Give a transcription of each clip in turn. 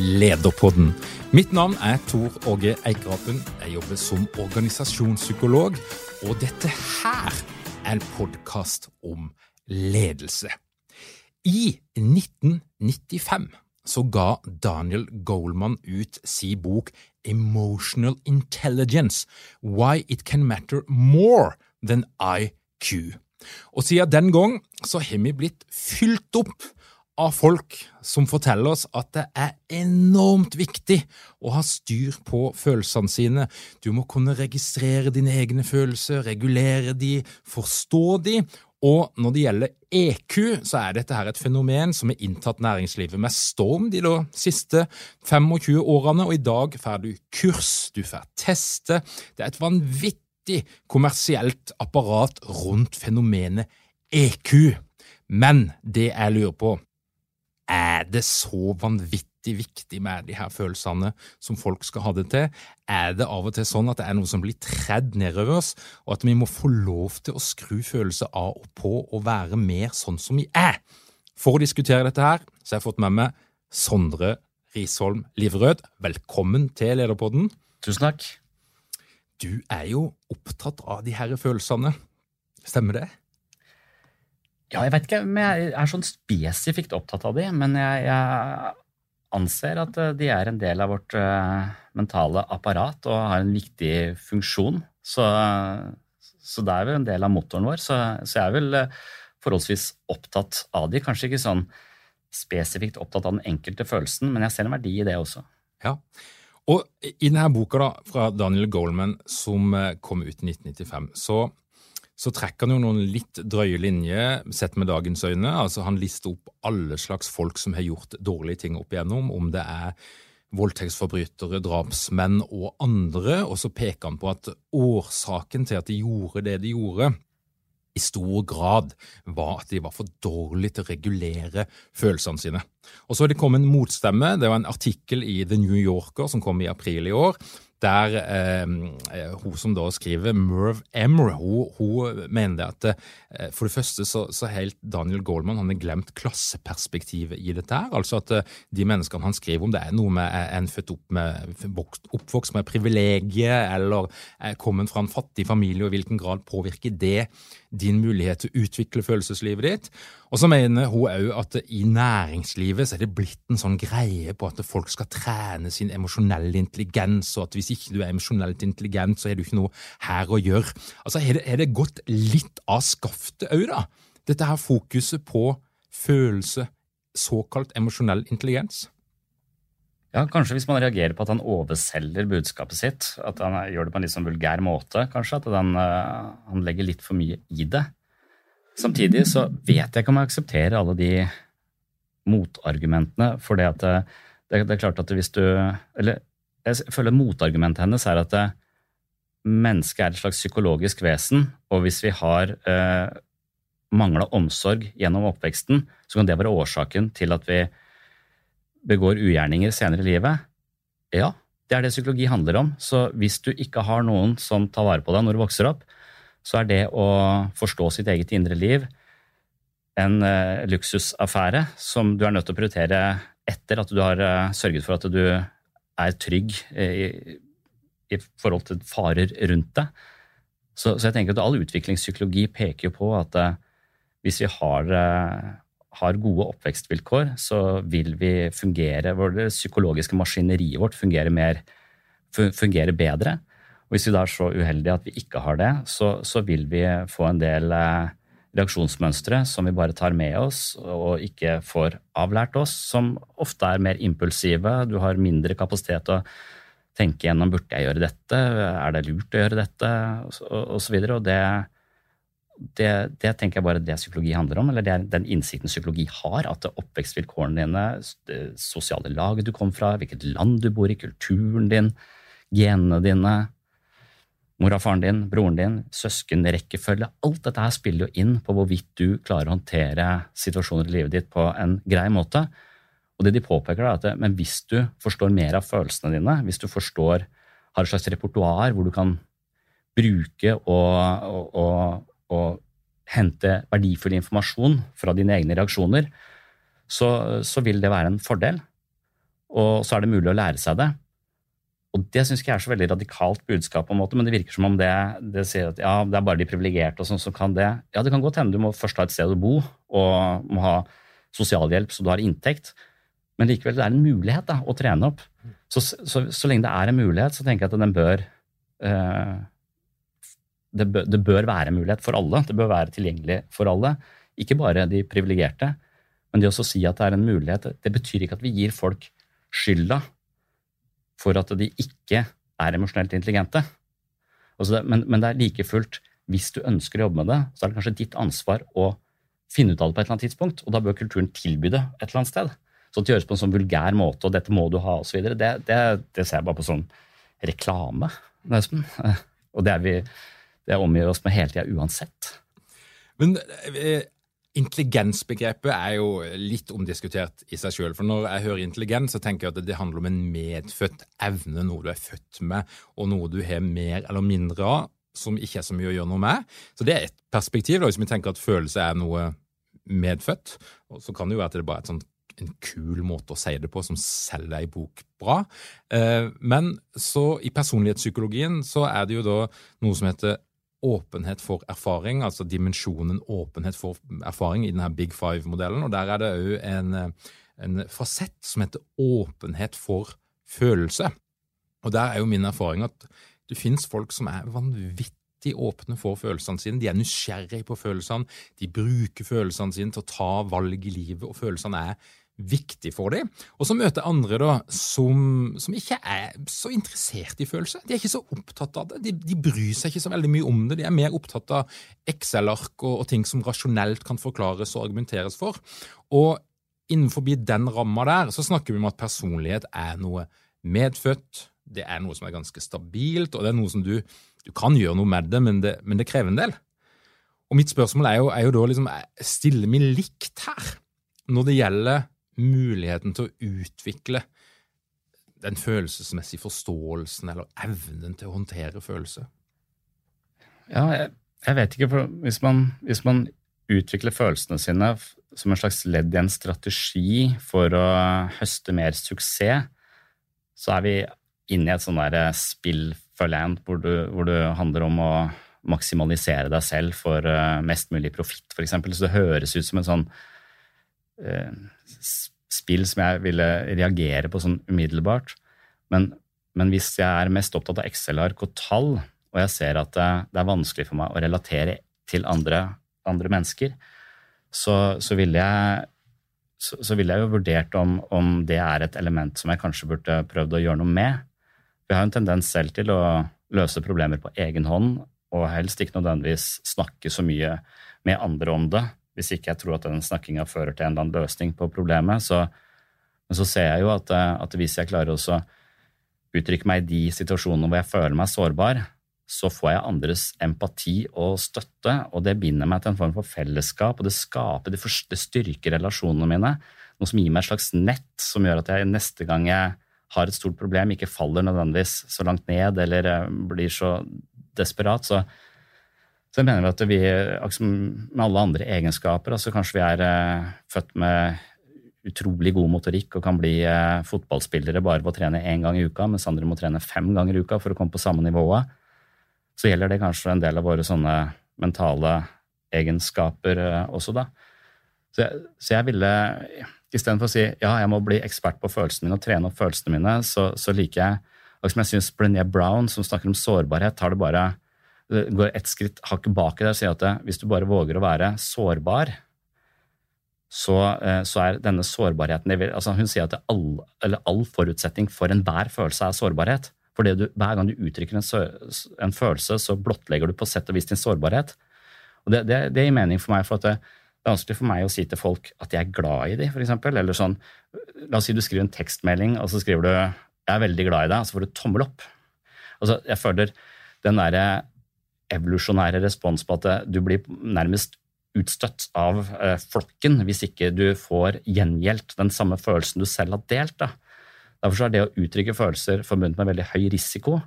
Lederpodden. Mitt navn er Tor Åge Eikrapen. Jeg jobber som organisasjonspsykolog, og dette her er en podkast om ledelse. I 1995 så ga Daniel Goleman ut si bok Emotional Intelligence – Why It Can Matter More Than IQ. Og siden den gang så har vi blitt fylt opp av folk som forteller oss at det er enormt viktig å ha styr på følelsene sine. Du må kunne registrere dine egne følelser, regulere de, forstå de, og når det gjelder EQ, så er dette her et fenomen som har inntatt næringslivet med storm de siste 25 årene, og i dag får du kurs, du får teste. Det er et vanvittig kommersielt apparat rundt fenomenet EQ. Men det jeg lurer på, er det så vanvittig viktig med de her følelsene som folk skal ha det til? Er det av og til sånn at det er noe som blir tredd nedover oss, og at vi må få lov til å skru følelser av og på og være mer sånn som vi er? For å diskutere dette her, så har jeg fått med meg Sondre Risholm Liverød. Velkommen til Lederpodden. Tusen takk. Du er jo opptatt av de her følelsene. Stemmer det? Ja, jeg vet ikke om jeg er sånn spesifikt opptatt av de, men jeg, jeg anser at eh, de er en del av vårt uh, mentale apparat og har en viktig funksjon. Så, så, det er vel en del av motoren vår. Så, så jeg er vel uh, forholdsvis opptatt av de. Kanskje ikke sånn spesifikt opptatt av den enkelte følelsen, men jeg ser en verdi i det også. Ja, og i denne boka da, fra Daniel Goldman som kom ut i 1995, så så trekker han jo noen litt drøye linjer sett med dagens øyne. Altså Han lister opp alle slags folk som har gjort dårlige ting opp igjennom, om det er voldtektsforbrytere, drapsmenn og andre, og så peker han på at årsaken til at de gjorde det de gjorde, i stor grad var at de var for dårlige til å regulere følelsene sine. Og så har det kommet en motstemme. Det var en artikkel i The New Yorker som kom i april i år, der eh, hun som da skriver, Merv Emmer, hun, hun mener at eh, for det første så, så helt Daniel Goldman han har glemt klasseperspektivet i dette. her, altså at eh, De menneskene han skriver om, det er noe med er en født opp med, oppvokst med privilegier eller er kommet fra en fattig familie, og i hvilken grad påvirker det din mulighet til å utvikle følelseslivet ditt. Og så mener hun òg at i næringslivet så er det blitt en sånn greie på at folk skal trene sin emosjonelle intelligens, og at hvis ikke du er emosjonelt intelligent, så er du ikke noe her å gjøre. Altså, Er det, det gått litt av skaftet òg, da? Dette her fokuset på følelse, såkalt emosjonell intelligens? Ja, Kanskje hvis man reagerer på at han overselger budskapet sitt, at han gjør det på en litt sånn vulgær måte, kanskje, at han, uh, han legger litt for mye i det. Samtidig så vet jeg ikke om jeg aksepterer alle de motargumentene. For det, at det, det, er klart at hvis du Eller jeg føler motargumentet hennes er at det, mennesket er et slags psykologisk vesen, og hvis vi har eh, mangla omsorg gjennom oppveksten, så kan det være årsaken til at vi begår ugjerninger senere i livet. Ja, det er det psykologi handler om. Så hvis du ikke har noen som tar vare på deg når du vokser opp, så er det å forstå sitt eget indre liv en eh, luksusaffære som du er nødt til å prioritere etter at du har eh, sørget for at du er trygg i, i forhold til farer rundt deg. Så, så, jeg tenker at all utviklingspsykologi peker jo på at uh, hvis vi har, har, gode oppvekstvilkår, så vil vi fungere Det psykologiske maskineriet vårt fungerer, mer, fungerer bedre. Og hvis vi da er så uheldige at vi ikke har det, så, så vil vi få en del uh, reaksjonsmønstre som vi bare tar med oss og ikke får avlært oss, som ofte er mer impulsive. Du har mindre kapasitet til å tenke gjennom burde jeg gjøre dette, er det lurt å gjøre dette, osv. Og, og det, det, det, tenker jeg bare det psykologi handler om, eller det er den innsikten psykologi har. At oppvekstvilkårene dine, sosiale laget du kom fra, hvilket land du bor i, kulturen din, genene dine, mora, faren din, broren din, søskenrekkefølge. Alt dette her spiller jo inn på hvorvidt du klarer å håndtere situasjoner i livet ditt på en grei måte. Og det de påpeker, er at men hvis du forstår mer av følelsene dine, hvis du forstår, har et slags repertoar hvor du kan bruke og, og, og, og, hente verdifull informasjon fra dine egne reaksjoner, så, så vil det være en fordel. Og så er det mulig å lære seg det. Og det syns ikke jeg er så veldig radikalt budskap, på en måte, men det virker som om det, det sier at ja, det er bare de privilegerte som kan det. Ja, det kan godt hende du må først ha et sted å bo og må ha sosialhjelp så du har inntekt, men likevel det er en mulighet da, å trene opp. Så, så, så, lenge det er en mulighet, så tenker jeg at den bør, eh, det bør det bør være en mulighet for alle. Det bør være tilgjengelig for alle. Ikke bare de privilegerte. Men det å si at det er en mulighet, det betyr ikke at vi gir folk skylda for at de ikke er emosjonelt intelligente. Det, men, men, det er like fullt, hvis du ønsker å jobbe med det, så er det kanskje ditt ansvar å finne ut av det på et eller annet tidspunkt, og da bør kulturen tilby det et eller annet sted. Så det gjøres på en sånn vulgær måte, og dette må du ha, osv., det, det, det ser jeg bare på sånn reklame, nesten. Og det er vi det omgir oss med hele tida uansett. Men eh, Intelligensbegrepet er jo litt omdiskutert i seg sjøl. For når jeg hører intelligens, så tenker jeg at det handler om en medfødt evne, noe du er født med, og noe du har mer eller mindre av, som ikke er så mye å gjøre noe med. Så det er et perspektiv, da, hvis vi tenker at følelse er noe medfødt. Så kan det jo være at det bare er sånt en kul måte å si det på som selger ei bok bra. Eh, men så i personlighetspsykologien så er det jo da noe som heter åpenhet for erfaring, altså dimensjonen åpenhet for erfaring i denne Big Five-modellen. Og der er det òg en, en fasett som heter åpenhet for følelse. Og der er jo min erfaring at det finnes folk som er vanvittig åpne for følelsene sine. De er nysgjerrige på følelsene, de bruker følelsene sine til å ta valg i livet, og følelsene er viktig for dem. Og så møter andre da, som, som, ikke er så interessert i følelser. De er ikke så opptatt av det. De, de, bryr seg ikke så veldig mye om det. De er mer opptatt av Excel-ark og, og, ting som rasjonelt kan forklares og argumenteres for. Og innenfor den ramma der så snakker vi om at personlighet er noe medfødt. Det er noe som er ganske stabilt, og det er noe som du, du kan gjøre noe med det men, det, men det krever en del. Og mitt spørsmål er jo, er jo da liksom, stiller vi likt her når det gjelder muligheten til å utvikle den følelsesmessige forståelsen eller evnen til å håndtere følelser? Ja, jeg, jeg vet ikke. for hvis man, hvis man, utvikler følelsene sine som en slags ledd i en strategi for å høste mer suksess, så er vi inne i et sånn der spill for land hvor, hvor det handler om å maksimalisere deg selv for eh, mest mulig profitt, f.eks. Så det høres ut som en sånn spill som jeg ville reagere på sånn umiddelbart. Men, men hvis jeg er mest opptatt av Excel-ark og tall, og jeg ser at det, det, er vanskelig for meg å relatere til andre, andre mennesker, så, så ville jeg så, så ville jeg jo vurdert om, om, det er et element som jeg kanskje burde prøvd å gjøre noe med. Vi har en tendens selv til å løse problemer på egen hånd, og helst ikke nødvendigvis snakke så mye med andre om det hvis ikke jeg tror at den snakkinga fører til en eller annen løsning på problemet. Så, men så ser jeg jo at, eh, at hvis jeg klarer å uttrykke meg i de situasjonene hvor jeg føler meg sårbar, så får jeg andres empati og støtte, og det binder meg til en form for fellesskap, og det skaper, det, styrker relasjonene mine. Noe som gir meg et slags nett som gjør at jeg neste gang jeg har et stort problem, ikke faller nødvendigvis så langt ned eller eh, blir så desperat. Så Så jeg mener at vi, med alle andre egenskaper, altså kanskje vi er eh, født med utrolig god motorikk og kan bli eh, fotballspillere bare ved å trene én gang i uka, mens andre må trene fem ganger i uka for å komme på samme nivået, så gjelder det kanskje en del av våre sånne mentale egenskaper eh, også, da. Så jeg, så jeg ville Istedenfor å si ja, jeg må bli ekspert på følelsene mine og trene opp følelsene mine, så, så liker jeg og som jeg syns Brené Brown, som snakker om sårbarhet, har det bare går et skritt hakket bak i det og sier at hvis du bare våger å være sårbar, så, eh, så er denne sårbarheten altså Hun sier at all, all, forutsetning for enhver følelse er sårbarhet. For du, hver gang du uttrykker en, en, følelse, så blottlegger du på sett og vis din sårbarhet. Og det, det, det gir mening for meg, for det, det, er vanskelig for meg å si til folk at jeg er glad i dem, f.eks. Eller sånn La oss si du skriver en tekstmelding, og så skriver du 'jeg er veldig glad i deg', og så får du tommel opp. Altså, jeg føler den derre evolusjonære respons på at du blir nærmest utstøtt av eh, flokken hvis ikke du får gjengjeldt den samme følelsen du selv har delt. Da. Derfor er det å uttrykke følelser forbundet med veldig høy risiko.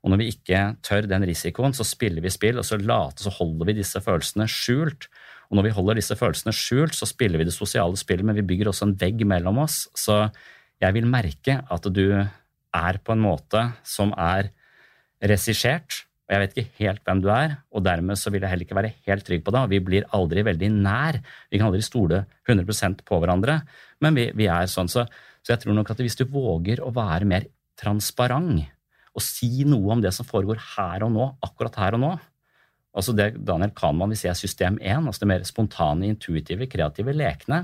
Og når vi ikke tør den risikoen, så spiller vi spill, og så later så holder vi disse følelsene skjult. Og når vi holder disse følelsene skjult, så spiller vi det sosiale spillet, men vi bygger også en vegg mellom oss. Så jeg vil merke at du er på en måte som er regissert, og jeg vet ikke helt hvem du er, og dermed så vil jeg heller ikke være helt trygg på det. Vi blir aldri veldig nær. Vi kan aldri stole 100% på hverandre, men vi, vi er sånn. Så, så, jeg tror nok at hvis du våger å være mer transparent og si noe om det som foregår her og nå, akkurat her og nå altså det Daniel Kahnmann vil si er system 1, altså det mer spontane, intuitive, kreative, lekne.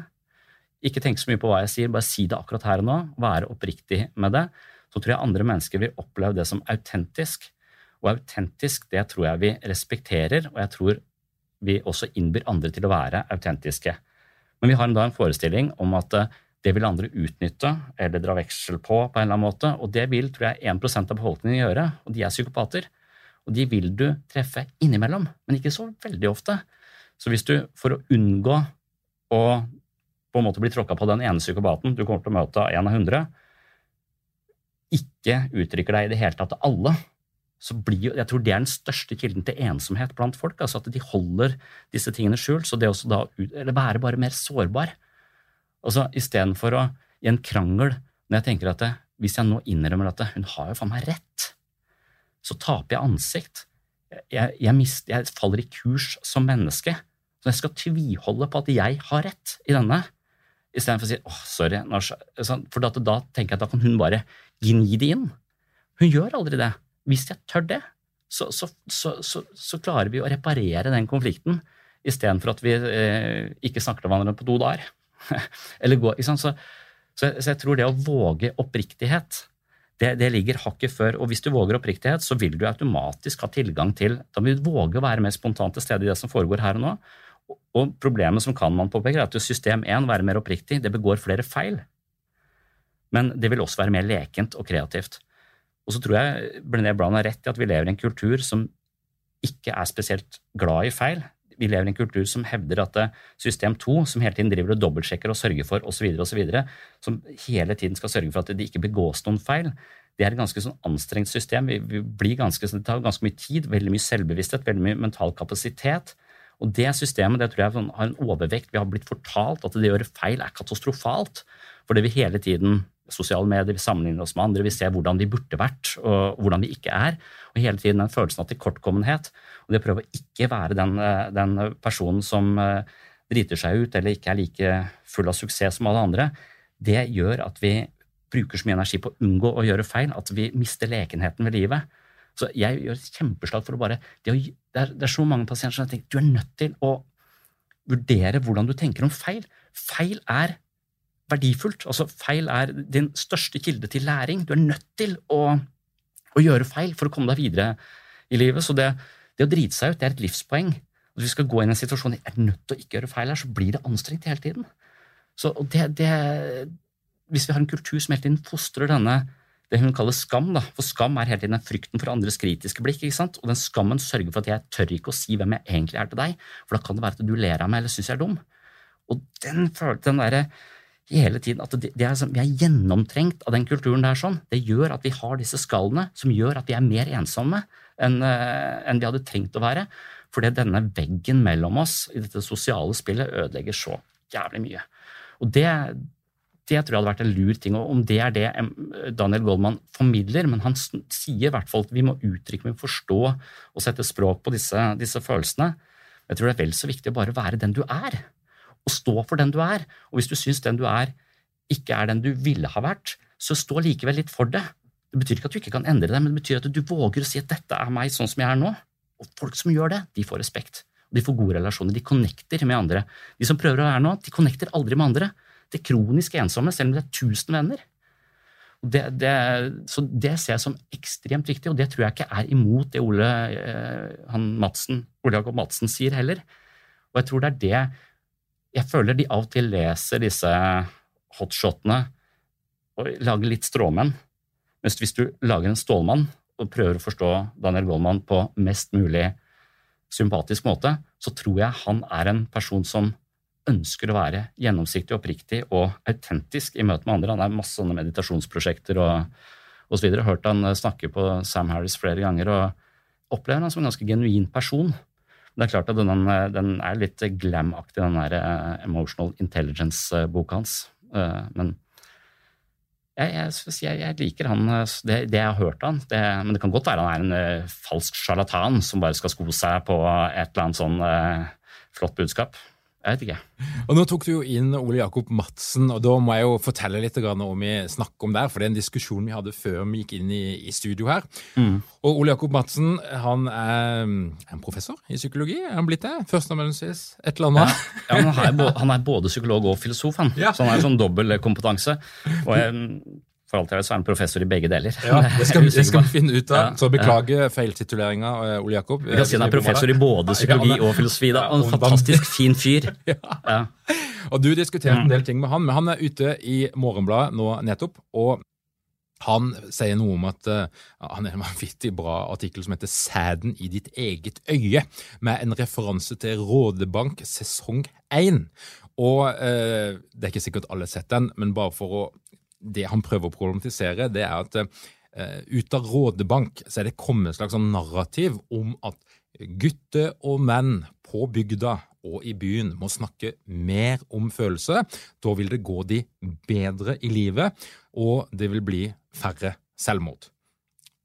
Ikke tenk så mye på hva jeg sier, bare si det akkurat her og nå. Være oppriktig med det. Så tror jeg andre mennesker vil oppleve det som autentisk. Og autentisk, det tror jeg vi respekterer, og jeg tror vi også innbyr andre til å være autentiske. Men vi har da en forestilling om at eh, det vil andre utnytte eller dra veksel på på en eller annen måte, og det vil tror jeg 1% av befolkningen gjøre, og de er psykopater. Og de vil du treffe innimellom, men ikke så veldig ofte. Så hvis du, for å unngå å på en måte bli tråkka på den ene psykopaten du kommer til å møte en av hundre, ikke uttrykker deg i det hele tatt til alle, så blir jo, Jeg tror det er den største kilden til ensomhet blant folk. altså At de holder disse tingene skjult. Så det også da eller være bare mer sårbar altså Istedenfor å i en krangel Når jeg tenker at det, hvis jeg nå innrømmer at det, hun har jo faen meg rett, så taper jeg ansikt. Jeg, jeg, mist, jeg, faller i kurs som menneske. Så jeg skal tviholde på at jeg har rett i denne, istedenfor å si åh, sorry. For da, da tenker jeg at da kan hun bare gni det inn. Hun gjør aldri det hvis jeg tør det, så, så, så, så klarer vi å reparere den konflikten istedenfor at vi eh, ikke snakker til hverandre på to dager. Eller gå, så, jeg tror det å våge oppriktighet, det, det, ligger hakket før. Og hvis du våger oppriktighet, så vil du automatisk ha tilgang til Da vil du våge å være mer spontant til stede i det som foregår her og nå. Og problemet som kan man påpeke, er at system 1, være mer oppriktig, det begår flere feil. Men det vil også være mer lekent og kreativt. Og så tror jeg Brené Brown har rett i at vi lever i en kultur som ikke er spesielt glad i feil. Vi lever i en kultur som hevder at system 2, som hele tiden driver og dobbeltsjekker og sørger for osv., osv., som hele tiden skal sørge for at det ikke begås noen feil, det er et ganske sånn anstrengt system. Vi, blir ganske, det tar ganske mye tid, veldig mye selvbevissthet, veldig mye mental kapasitet. Og det systemet det tror jeg sånn, har en overvekt. Vi har blitt fortalt at det å gjøre feil er katastrofalt. Fordi vi hele tiden sosiale medier, vi sammenligner oss med andre, vi ser hvordan de burde vært, og hvordan vi ikke er. Og hele tiden den følelsen av tilkortkommenhet. Og det å prøve å ikke være den, eh, den, personen som eh, driter seg ut eller ikke er like full av suksess som alle andre, det gjør at vi bruker så mye energi på å unngå å gjøre feil at vi mister lekenheten ved livet. Så jeg gjør et kjempeslag for å bare Det, er, det er så mange pasienter som jeg tenker, du er nødt til å vurdere hvordan du tenker om feil. Feil er verdifullt. Altså, feil er din største kilde til læring. Du er nødt til å, å gjøre feil for å komme deg videre i livet. Så det, det, å drite seg ut det er et livspoeng. Hvis vi skal gå inn i en situasjon jeg er nødt til å ikke gjøre feil her, så blir det anstrengt hele tiden. Så det, det, hvis vi har en kultur som hele tiden fostrer denne det hun kaller skam, da. for skam er hele tiden frykten for andres kritiske blikk. ikke sant? Og den skammen sørger for at jeg tør ikke å si hvem jeg egentlig er til deg, for da kan det være at du ler av meg eller syns jeg er dum. Og den, den derre hele tiden at det, det er, Vi er gjennomtrengt av den kulturen der. sånn. Det gjør at vi har disse skallene som gjør at vi er mer ensomme enn, uh, enn vi hadde trengt å være. Fordi denne veggen mellom oss i dette sosiale spillet ødelegger så jævlig mye. Og det, det tror jeg hadde vært en lur ting. Og om det er det Daniel Goldman formidler, men han sier i hvert fall at vi må uttrykke, vi må forstå og sette språk på disse, disse følelsene. Jeg tror det er vel så viktig å bare være den du er, og stå for den du er. Og hvis du syns den du er ikke er den du ville ha vært, så stå likevel litt for det. Det betyr ikke at du ikke kan endre deg, men det betyr at du våger å si at dette er meg sånn som jeg er nå. Og folk som gjør det, de får respekt. De får gode relasjoner. De connecter med andre. De som prøver å være noe, de connecter aldri med andre. Det er kronisk ensomme, selv om det er tusen venner. Det, det, så det ser jeg som ekstremt viktig, og det tror jeg ikke er imot det Ole, eh, han Madsen, Ole Jakob Madsen sier heller. Og jeg tror det er det Jeg føler de av og til leser disse hotshotene og lager litt stråmenn. Mens hvis du lager en stålmann og prøver å forstå Daniel Goldman på mest mulig sympatisk måte, så tror jeg han er en person som ønsker å være gjennomsiktig, oppriktig og autentisk i møte med andre. Han er masse sånne meditasjonsprosjekter og osv. Hørt han snakke på Sam Harris flere ganger og opplever han som en ganske genuin person. Det er klart at den, den er litt glam-aktig, den der eh, Emotional Intelligence-boka hans. Eh, men jeg, jeg, jeg, liker han, eh, det, det, jeg har hørt han, det, men det kan godt være han er en falsk sjarlatan som bare skal sko seg på et eller annet sånn flott budskap. Jeg vet ikke. Og Nå tok du jo inn Ole Jakob Madsen, og da må jeg jo fortelle litt om vi snakker om der. For det er en diskusjon vi hadde før vi gikk inn i, i studio her. Mm. Og Ole Jakob Madsen han er en professor i psykologi. Er han blitt det? Førsteamanuensis? Et eller annet? Ja, ja han, er både, han, er både, psykolog og filosof, han. Ja. Så han har en sånn dobbel kompetanse. Og jeg, for alt jeg vet, så er han professor i begge deler. Ja, Det skal, det skal vi finne ut av. Så beklager ja. feiltituleringa, eh, Ole Jakob. Vi kan si han er professor i både psykologi og filosofi. da, og En fantastisk fin fyr. Ja. Og Du diskuterte en del ting med han, men han er ute i Morgenbladet nå nettopp. og han sier noe om at uh, han er en vanvittig bra artikkel som heter 'Sæden i ditt eget øye', med en referanse til Rådebank sesong 1. Og uh, Det er ikke sikkert alle har sett den, men bare for å det han prøver å problematisere, det er at uh, ut av Rådebank så er det kommet et slags sånn narrativ om at gutter og menn på bygda og i byen må snakke mer om følelser. Da vil det gå de bedre i livet, og det vil bli færre selvmord.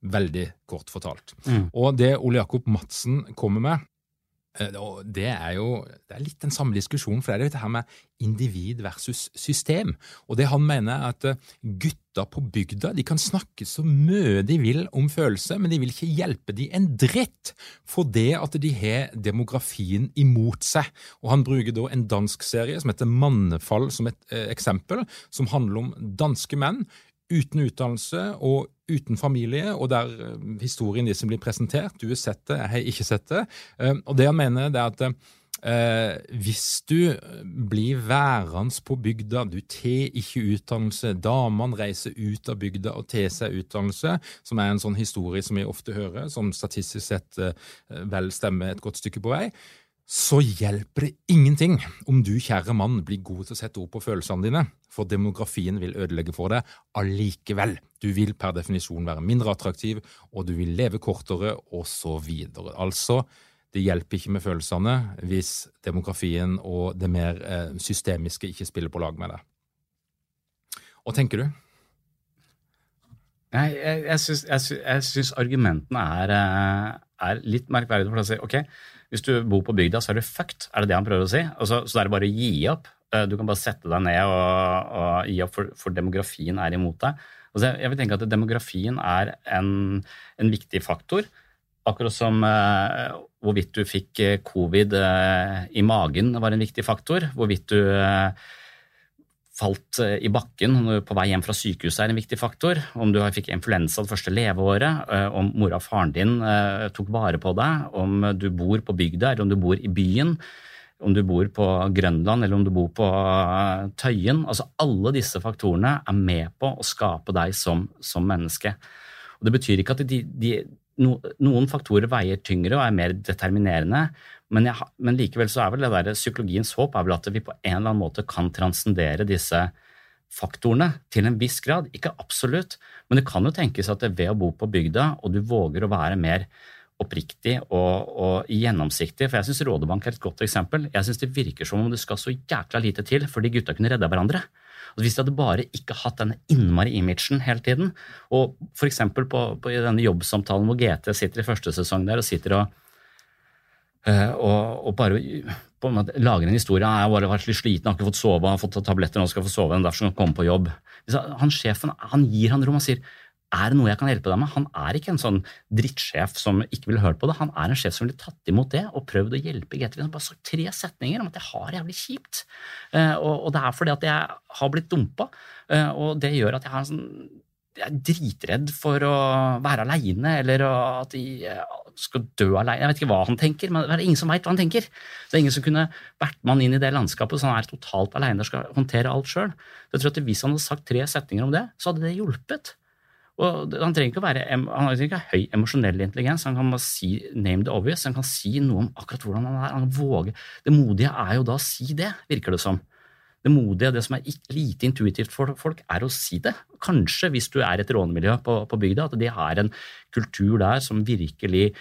Veldig kort fortalt. Mm. Og det Ole Jakob Madsen kommer med, det er jo det er litt den samme diskusjonen, for det er dette her med individ versus system. Og det han mener er at gutta gutter på bygda de kan snakke så mye de vil om følelser, men de vil ikke hjelpe de en dritt for det at de har demografien imot seg. Og Han bruker da en dansk serie som heter Mannefall som et eh, eksempel, som handler om danske menn uten utdannelse og uten familie, og der eh, historien de blir presentert. Du har sett det, jeg har ikke sett det. Eh, og det han mener, det er at Eh, hvis du blir værende på bygda, du tar ikke utdannelse, damene reiser ut av bygda og tar seg utdannelse, som er en sånn historie som vi ofte hører, som statistisk sett eh, vel stemmer et godt stykke på vei, så hjelper det ingenting om du, kjære mann, blir god til å sette ord på følelsene dine, for demografien vil ødelegge for deg allikevel. Du vil per definisjon være mindre attraktiv, og du vil leve kortere, og så videre. Altså, det hjelper ikke med følelsene hvis demografien og det mer eh, systemiske ikke spiller på lag med deg. Hva tenker du? Nei, jeg, jeg, syns, argumentene er, eh, er litt merkverdige. For å si, ok, hvis du bor på bygda, så er du fucked, er det det han prøver å si? Så det er bare å gi opp. Eh, du kan bare sette deg ned og, og gi opp, for, for, demografien er imot deg. Altså, jeg vil tenke at demografien er en, en viktig faktor. Akkurat som eh, hvorvidt du fikk eh, covid eh, i magen var en viktig faktor. Hvorvidt du uh, falt eh, i bakken på vei hjem fra sykehuset er en viktig faktor. Om du fikk influensa det første leveåret, eh, om mora og faren din eh, tok vare på deg, om du bor på bygda eller om du bor i byen, om du bor på Grønland eller om du bor på Tøyen. Altså Alle disse faktorene er med på å skape deg som, som menneske. Og Det betyr ikke at de, de, no, noen faktorer veier tyngre og er mer determinerende, men, jeg, men, likevel så er vel det der psykologiens håp er vel at vi på en eller annen måte kan transcendere disse faktorene til en viss grad. Ikke absolutt, men det kan jo tenkes at det ved å bo på bygda, og du våger å være mer oppriktig og, og gjennomsiktig. For jeg syns Rådebank er et godt eksempel. Jeg syns det virker som om det skal så jækla lite til før de gutta kunne redda hverandre. Og Hvis de hadde bare ikke hatt denne innmari imagen hele tiden, og f.eks. På, på denne jobbsamtalen hvor GT sitter i første sesong der og sitter og og, og, bare på en måte, lager en historie. Jeg har vært litt sliten, har ikke fått sove, har fått tabletter, nå skal få sove, derfor skal han komme på jobb. Han Sjefen han gir han rom. og sier er det noe jeg kan hjelpe deg med? Han er ikke en sånn drittsjef som ikke ville hørt på det. Han er en sjef som ville tatt imot det og prøvd å hjelpe. Han bare sagt tre setninger om at jeg har det jævlig kjipt. Uh, og, og, det er fordi at jeg har blitt dumpa, uh, og det gjør at jeg har en sånn jeg er dritredd for å være aleine, eller at de skal dø aleine. Jeg vet ikke hva han tenker, men det er ingen som veit hva han tenker. Det er ingen som kunne vært med han inn i det landskapet, så han er totalt aleine og skal håndtere alt sjøl. Hvis han hadde sagt tre setninger om det, så hadde det hjulpet. Og han trenger ikke å være, han trenger ikke ha høy emosjonell intelligens. Han kan si name the obvious. Han kan si noe om akkurat hvordan han er. Han våger. Det modige er jo da å si det, virker det som. Det modige, det som er lite intuitivt for folk, er å si det. Kanskje hvis du er et rånemiljø på, på bygda, at de har en kultur der som virkelig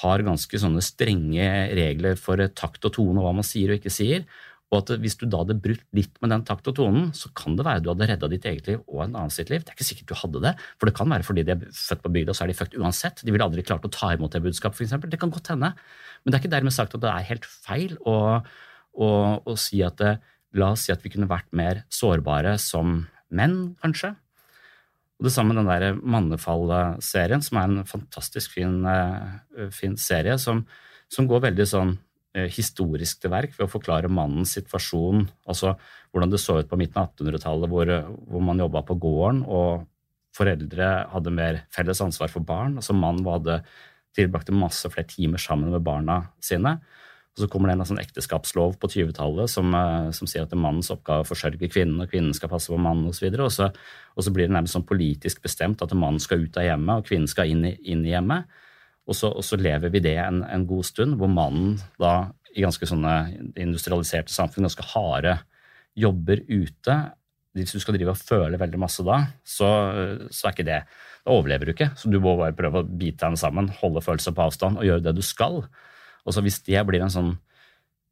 har ganske sånne strenge regler for takt og tone og hva man sier og ikke sier. Og at hvis du da hadde brutt litt med den takt og tonen, så kan det være du hadde redda ditt eget liv og en annen sitt liv. Det er ikke sikkert du hadde det, for det kan være fordi de er født på bygda, så er de født uansett. De ville aldri klart å ta imot det budskapet, f.eks. Det kan godt hende. Men det er ikke dermed sagt at det er helt feil å, å, å si at det, La oss si at vi kunne vært mer sårbare som menn, kanskje. Og Det samme med den der Mannefall-serien, som er en fantastisk fin, uh, fin serie, som, som, går veldig sånn uh, historisk til verk ved å forklare mannens situasjon. Altså hvordan det så ut på midten av 1800-tallet, hvor, hvor, man jobba på gården, og foreldre hadde mer felles ansvar for barn. Altså Mannen hadde tilbrakte masse flere timer sammen med barna sine. Og så kommer det en sånn ekteskapslov på 20-tallet som, eh, som, sier at det er mannens oppgave å forsørge kvinnen, og kvinnen skal passe på mannen osv. Og, så og, og så blir det nærmest sånn politisk bestemt at mannen skal ut av hjemmet, og kvinnen skal inn i, inn i hjemmet. Og så, og så, lever vi det en, en, god stund, hvor mannen da i ganske sånne industrialiserte samfunn, ganske harde jobber ute. Hvis du skal drive og føle veldig masse da, så, så er ikke det Da overlever du ikke. Så du må bare prøve å bite deg sammen, holde følelser på avstand og gjøre det du skal. Og så Hvis det blir en sånn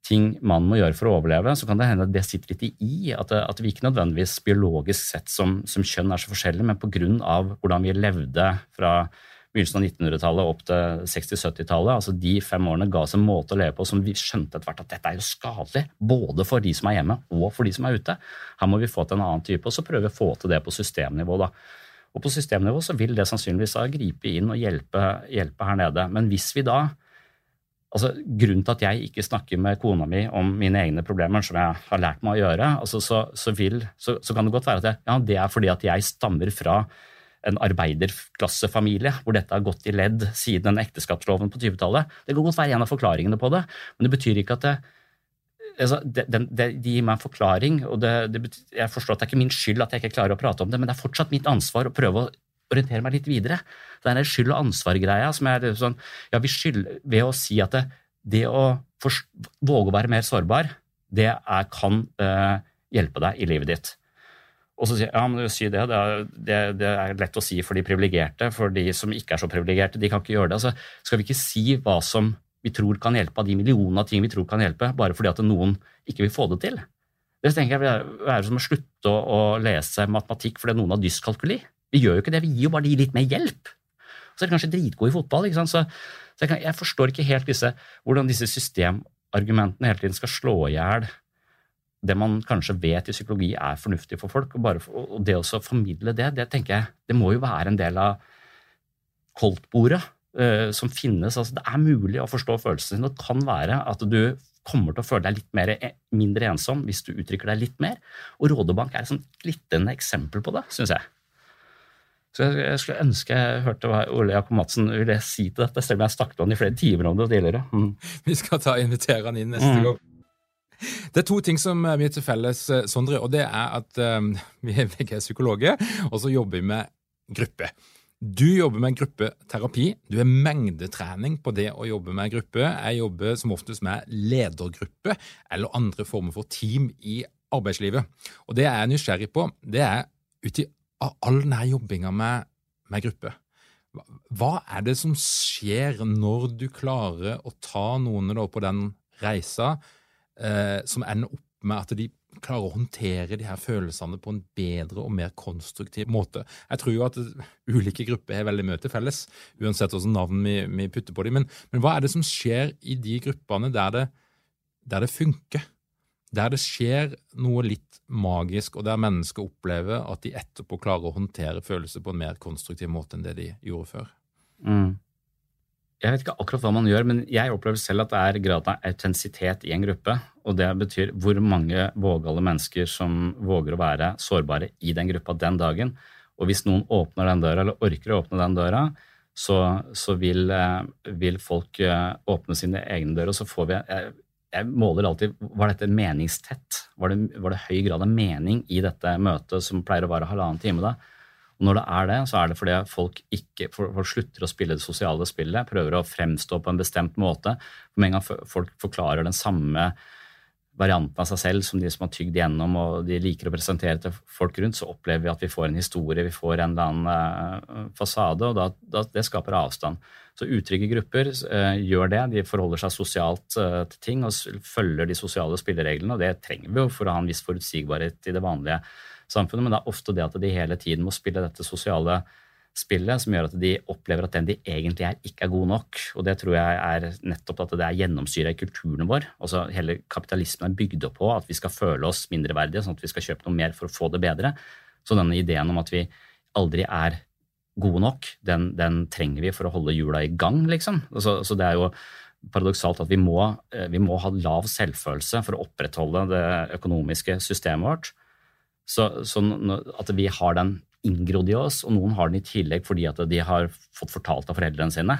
ting man må gjøre for å overleve, så kan det hende at det sitter litt i at, at vi ikke nødvendigvis biologisk sett som, som kjønn er så forskjellige, men pga. hvordan vi levde fra begynnelsen av 1900-tallet opp til 60-70-tallet. altså De fem årene ga oss en måte å leve på som vi skjønte etter hvert at dette er jo skadelig. Både for de som er hjemme og for de som er ute. Her må vi få til en annen type, og så prøve å få til det på systemnivå. da. Og På systemnivå så vil det sannsynligvis da gripe inn og hjelpe, hjelpe her nede. Men hvis vi da altså, Grunnen til at jeg ikke snakker med kona mi om mine egne problemer, som jeg har lært meg å gjøre, altså, så, så, vil, så, så, kan det godt være at jeg, ja, det er fordi at jeg stammer fra en arbeiderklassefamilie hvor dette har gått i ledd siden den ekteskapsloven på 20-tallet. Det kan godt være en av forklaringene på det, men det betyr ikke at det, altså, det, det, det, gir meg en forklaring, og jeg forstår at det er ikke min skyld at jeg ikke klarer å prate om det, men det er fortsatt mitt ansvar å prøve å orientere meg litt videre. Det er en skyld- og ansvar-greia som er sånn ja, vi skylder ved å si at det, det å for, våge å være mer sårbar, det er, kan uh, hjelpe deg i livet ditt. Og så sier ja, men du det, det er, det, det er lett å si for de privilegerte. For de som ikke er så privilegerte, de kan ikke gjøre det. Altså, skal vi ikke si hva som vi tror kan hjelpe av de millionene av ting vi tror kan hjelpe, bare fordi at noen ikke vil få det til? Det tenker jeg være som å slutte å, å lese matematikk fordi noen har dyskalkuli. Vi gjør jo ikke det, vi gir jo bare de litt mer hjelp. Så er de kanskje dritgode i fotball. ikke sant? Så, så jeg, kan, jeg, forstår ikke helt disse, hvordan disse systemargumentene hele tiden skal slå i hjel det man kanskje vet i psykologi er fornuftig for folk. Og, bare, og det å formidle det, det tenker jeg, det må jo være en del av koldtbordet uh, som finnes. Altså, det er mulig å forstå følelsene sine. Det kan være at du kommer til å føle deg litt mer, e, mindre ensom hvis du uttrykker deg litt mer. Og Rådebank er et sånn glitrende eksempel på det, syns jeg. Så jeg, skulle ønske jeg hørte hva Ole Jakob Madsen ville si til dette, selv om jeg snakket om det i flere timer om det tidligere. Mm. Vi skal ta invitere han inn neste mm. gang. Det er to ting som vi har til felles, eh, Sondre. og Det er at um, vi er begge psykologer, og så jobber vi med gruppe. Du jobber med gruppeterapi. Du har mengdetrening på det å jobbe med gruppe. Jeg jobber som oftest med ledergruppe eller andre former for team i arbeidslivet. Og Det jeg er nysgjerrig på, det er uti av all denne jobbinga med, med gruppe. Hva er det som skjer når du klarer å ta noen på den reisa eh, som ender opp med at de klarer å håndtere de her følelsene på en bedre og mer konstruktiv måte. Jeg tror jo at ulike grupper har veldig mye til felles, uansett hvilket navn vi, vi, putter på dem. Men, men, hva er det som skjer i de gruppene der det, der det funker? Der det skjer noe litt magisk, og der mennesker opplever at de etterpå klarer å håndtere følelser på en mer konstruktiv måte enn det de gjorde før. Mm. Jeg vet ikke akkurat hva man gjør, men jeg opplever selv at det er grad av autentisitet i en gruppe. Og det betyr hvor mange vågale mennesker som våger å være sårbare i den gruppa den dagen. Og hvis noen åpner den døra, eller orker å åpne den døra, så, så vil, eh, vil, folk eh, åpne sine egne dører, og så får vi jeg, måler alltid Var dette meningstett? Var det, var det høy grad av mening i dette møtet, som pleier å vare halvannen time da? Og når det er det, så er det fordi folk ikke folk slutter å spille det sosiale spillet, prøver å fremstå på en bestemt måte. Med en gang folk forklarer den samme varianten av seg selv som de som har tygd igjennom og de liker å presentere til folk rundt, så opplever vi at vi får en historie, vi får en eller annen uh, fasade, og da, da, det skaper avstand. Så utrygge grupper uh, gjør det. De forholder seg sosialt uh, til ting og følger de sosiale spillereglene, og det trenger vi jo for å ha en viss forutsigbarhet i det vanlige samfunnet, men det er ofte det at de hele tiden må spille dette sosiale spillet som gjør at de opplever at den de egentlig er, ikke er god nok. Og det tror jeg er nettopp at det er gjennomsyra i kulturen vår. Altså Hele kapitalismen er bygd opp på at vi skal føle oss mindreverdige, sånn at vi skal kjøpe noe mer for å få det bedre. Så denne ideen om at vi aldri er gode nok, den, den trenger vi for å holde hjula i gang, liksom. Altså, så det er jo paradoksalt at vi må, eh, vi må ha lav selvfølelse for å opprettholde det økonomiske systemet vårt. Så, så, at vi har den inngrodd i oss, og noen har den i tillegg fordi at de har fått fortalt av foreldrene sine.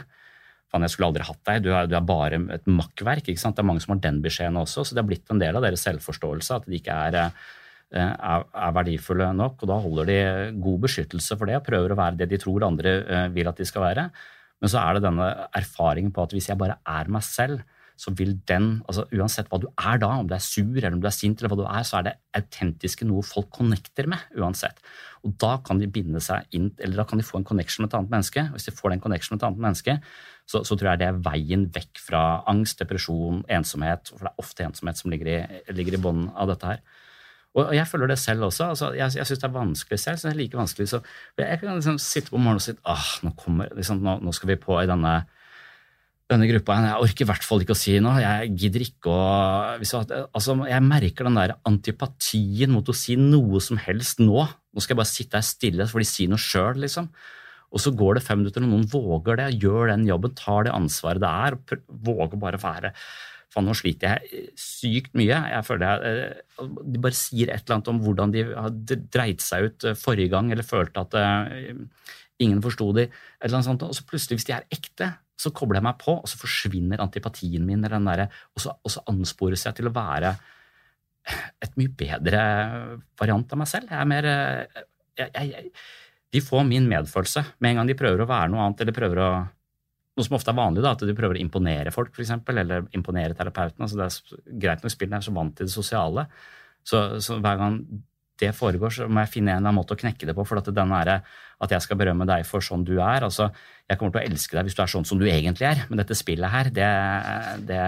Faen, jeg skulle aldri hatt deg, du er, du er bare et makkverk. ikke sant? Det er mange som har den beskjeden også, så det har blitt en del av deres selvforståelse at de ikke er, eh, er, er, verdifulle nok. og Da holder de god beskyttelse for det og prøver å være det de tror andre eh, vil at de skal være. Men så er det denne erfaringen på at hvis jeg bare er meg selv, så vil den, altså uansett hva du er da, om du er sur eller om du er sint, eller hva du er, så er det autentiske noe folk connecter med uansett. Og da kan de binde seg inn, eller da kan de få en connection med et annet menneske. Hvis de får den connection med et annet menneske, så, så tror jeg det er veien vekk fra angst, depresjon, ensomhet. For det er ofte ensomhet som ligger i, ligger i bånden av dette her. Og jeg føler det selv også. altså Jeg, jeg syns det er vanskelig selv. så det er like vanskelig, så Jeg kan liksom sitte på morgenen og si ah, nå, kommer, liksom, nå, nå skal vi på i denne denne gruppa Jeg orker i hvert fall ikke å si noe. Jeg gidder ikke å altså, Jeg merker den der antipatien mot å si noe som helst nå. Nå skal jeg bare sitte her stille, for de sier noe sjøl, liksom. Og så går det fem minutter, og noen våger det, gjør den jobben, tar det ansvaret det er, og våger bare å være Faen, nå sliter jeg sykt mye. Jeg føler jeg, eh, De bare sier et eller annet om hvordan de har dreit seg ut eh, forrige gang, eller følte at uh, ingen forsto de, eller noe sånt. Og så plutselig, hvis de er ekte, så kobler jeg meg på, og så forsvinner antipatien min, der, og, så, og så anspores jeg til å være et mye bedre variant av meg selv. Jeg er mer jeg, jeg, De får min medfølelse med en gang de prøver å være noe annet, eller prøver å noe som ofte er vanlig, da, at de prøver å imponere folk, for eksempel, eller imponere terapeuten. Altså det er greit nok spillene er så vant til det sosiale. Så, så, hver gang det foregår, så må jeg finne en eller annen måte å knekke det på. For at, er, at jeg skal berømme deg for sånn du er altså, Jeg kommer til å elske deg hvis du er sånn som du egentlig er, men dette spillet her, det, det,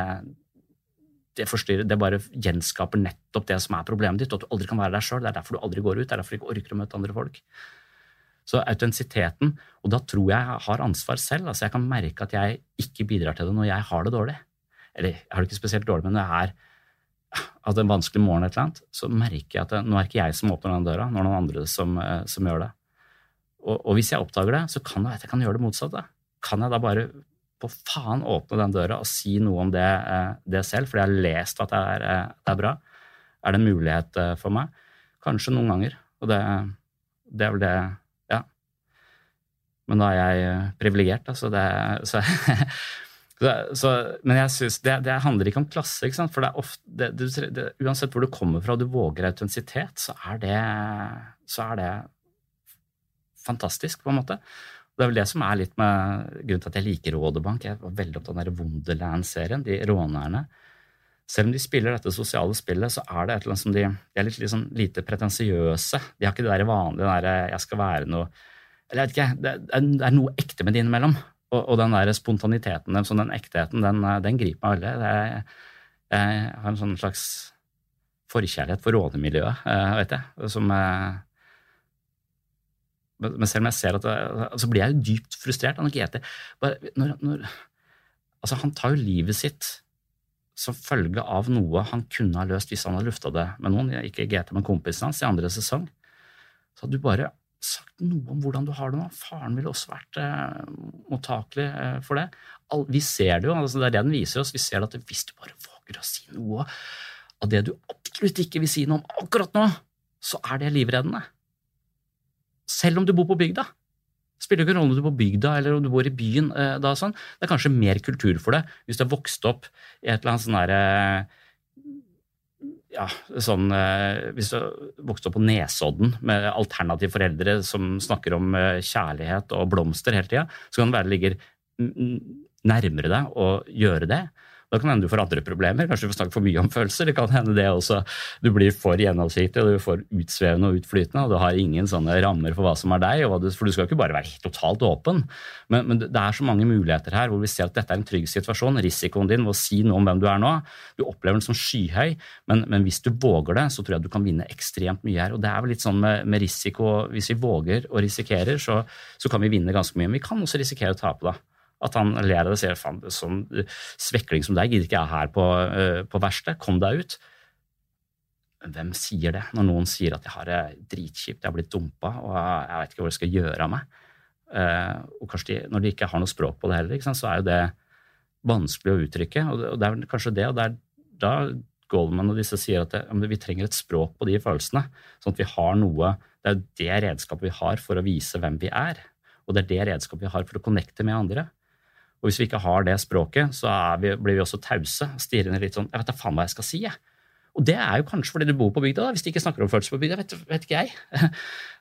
det forstyrrer, det bare gjenskaper nettopp det som er problemet ditt, og at du aldri kan være deg sjøl. Det er derfor du aldri går ut, det er derfor du ikke orker å møte andre folk. Så autentisiteten, og da tror jeg jeg har ansvar selv. altså Jeg kan merke at jeg ikke bidrar til det når jeg har det dårlig. Eller jeg har det ikke spesielt dårlig, men når jeg er hadde en vanskelig morgen, et eller annet, så merker jeg at det, nå er ikke jeg som åpner den døra, nå er det noen andre som, eh, som gjør det. Og, og, hvis jeg oppdager det, så kan jeg, jeg kan gjøre det motsatte. Kan jeg da bare på faen åpne den døra og si noe om det, eh, det selv, fordi jeg har lest at det er, eh, det er, bra? Er det en mulighet for meg? Kanskje noen ganger. Og det, det er vel det Ja. Men da er jeg privilegert, altså. så det så Så, men jeg synes det, det, handler ikke om klasse. Ikke? For ofte, det, det, uansett hvor du kommer fra og du våger autentisitet, så så er det fantastisk, på en måte. Det er vel det som er litt med grunnen til at jeg liker Rådebank. Jeg var veldig opptatt av den Wonderland-serien, de rånerne. Selv om de spiller dette sosiale spillet, så er det et eller annet som de, de er litt, sånn lite pretensiøse. De har ikke det der vanlige der, 'jeg skal være noe Eller jeg vet ikke, det er, det er noe ekte med det innimellom. Og, og den der spontaniteten, den, den ektheten, den, den, griper meg veldig. jeg har en sånn slags forkjærlighet for rånemiljøet, vet jeg, som men selv om jeg ser at det, så blir jeg jo dypt frustrert. Han, når, når, altså han tar jo livet sitt som følge av noe han kunne ha løst hvis han hadde lufta det med noen, ikke GT, men kompisen hans i andre sesong. Så du bare sagt noe om hvordan du har det nå. Faren ville også vært eh, mottakelig eh, for det. All, vi ser det jo, altså det er det den viser oss. Vi ser at hvis du bare våger å si noe av det du absolutt ikke vil si noe om akkurat nå, så er det livreddende. Selv om du bor på bygda. Spiller ikke rolle om du bor på bygda eller om du bor i byen. Eh, da, sånn. Det er kanskje mer kultur for det hvis du har vokst opp i et eller annet sånn derre ja, sånn, eh, Hvis du vokste opp på Nesodden med alternative foreldre som snakker om eh, kjærlighet og blomster hele tida, så kan det være det ligger nærmere deg å gjøre det. Da kan det hende du får andre problemer. Kanskje du får snakke for mye om følelser. Det kan hende det også. Du blir for gjennomsiktig og du får utsvevende og utflytende, og du har ingen sånne rammer for hva som er deg. For du skal ikke bare være totalt åpen. Men, men, det er så mange muligheter her hvor vi ser at dette er en trygg situasjon. Risikoen din ved å si noe om hvem du er nå, du opplever den som skyhøy, men, men, hvis du våger det, så tror jeg du kan vinne ekstremt mye her. Og det er vel litt sånn med, med risiko. Hvis vi våger og risikerer, så, så kan vi vinne ganske mye. Men vi kan også risikere å tape, da. At han ler av det og sier faen, sånn svekling som deg gidder ikke jeg her på, uh, på verkstedet, kom deg ut. Hvem sier det når noen sier at jeg har det dritkjipt, jeg har blitt dumpa og jeg vet ikke hva jeg skal gjøre av meg? Uh, og kanskje de, Når de ikke har noe språk på det heller, så er jo det vanskelig å uttrykke. Og det er kanskje det, og det er da Goldman og disse sier at det, vi trenger et språk på de følelsene. Sånn at vi har noe Det er det redskapet vi har for å vise hvem vi er. Og det er det redskapet vi har for å connecte med andre. Og hvis vi ikke har det språket, så vi, blir vi også tause. Stirrende litt sånn Jeg vet da faen hva jeg skal si, jeg. Og det er jo kanskje fordi du bor på bygda, da, hvis de ikke snakker om følelser på bygda. Vet, vet ikke jeg.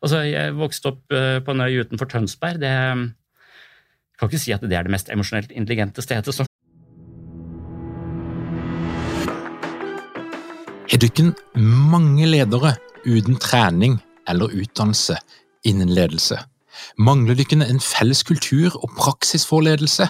altså, jeg vokste opp eh, på en øy utenfor Tønsberg. Det jeg kan ikke si at det er det mest emosjonelt intelligente stedet. Så. Har dykken mange ledere uten trening eller utdannelse innen ledelse? Mangler dykken en felles kultur og praksis for ledelse?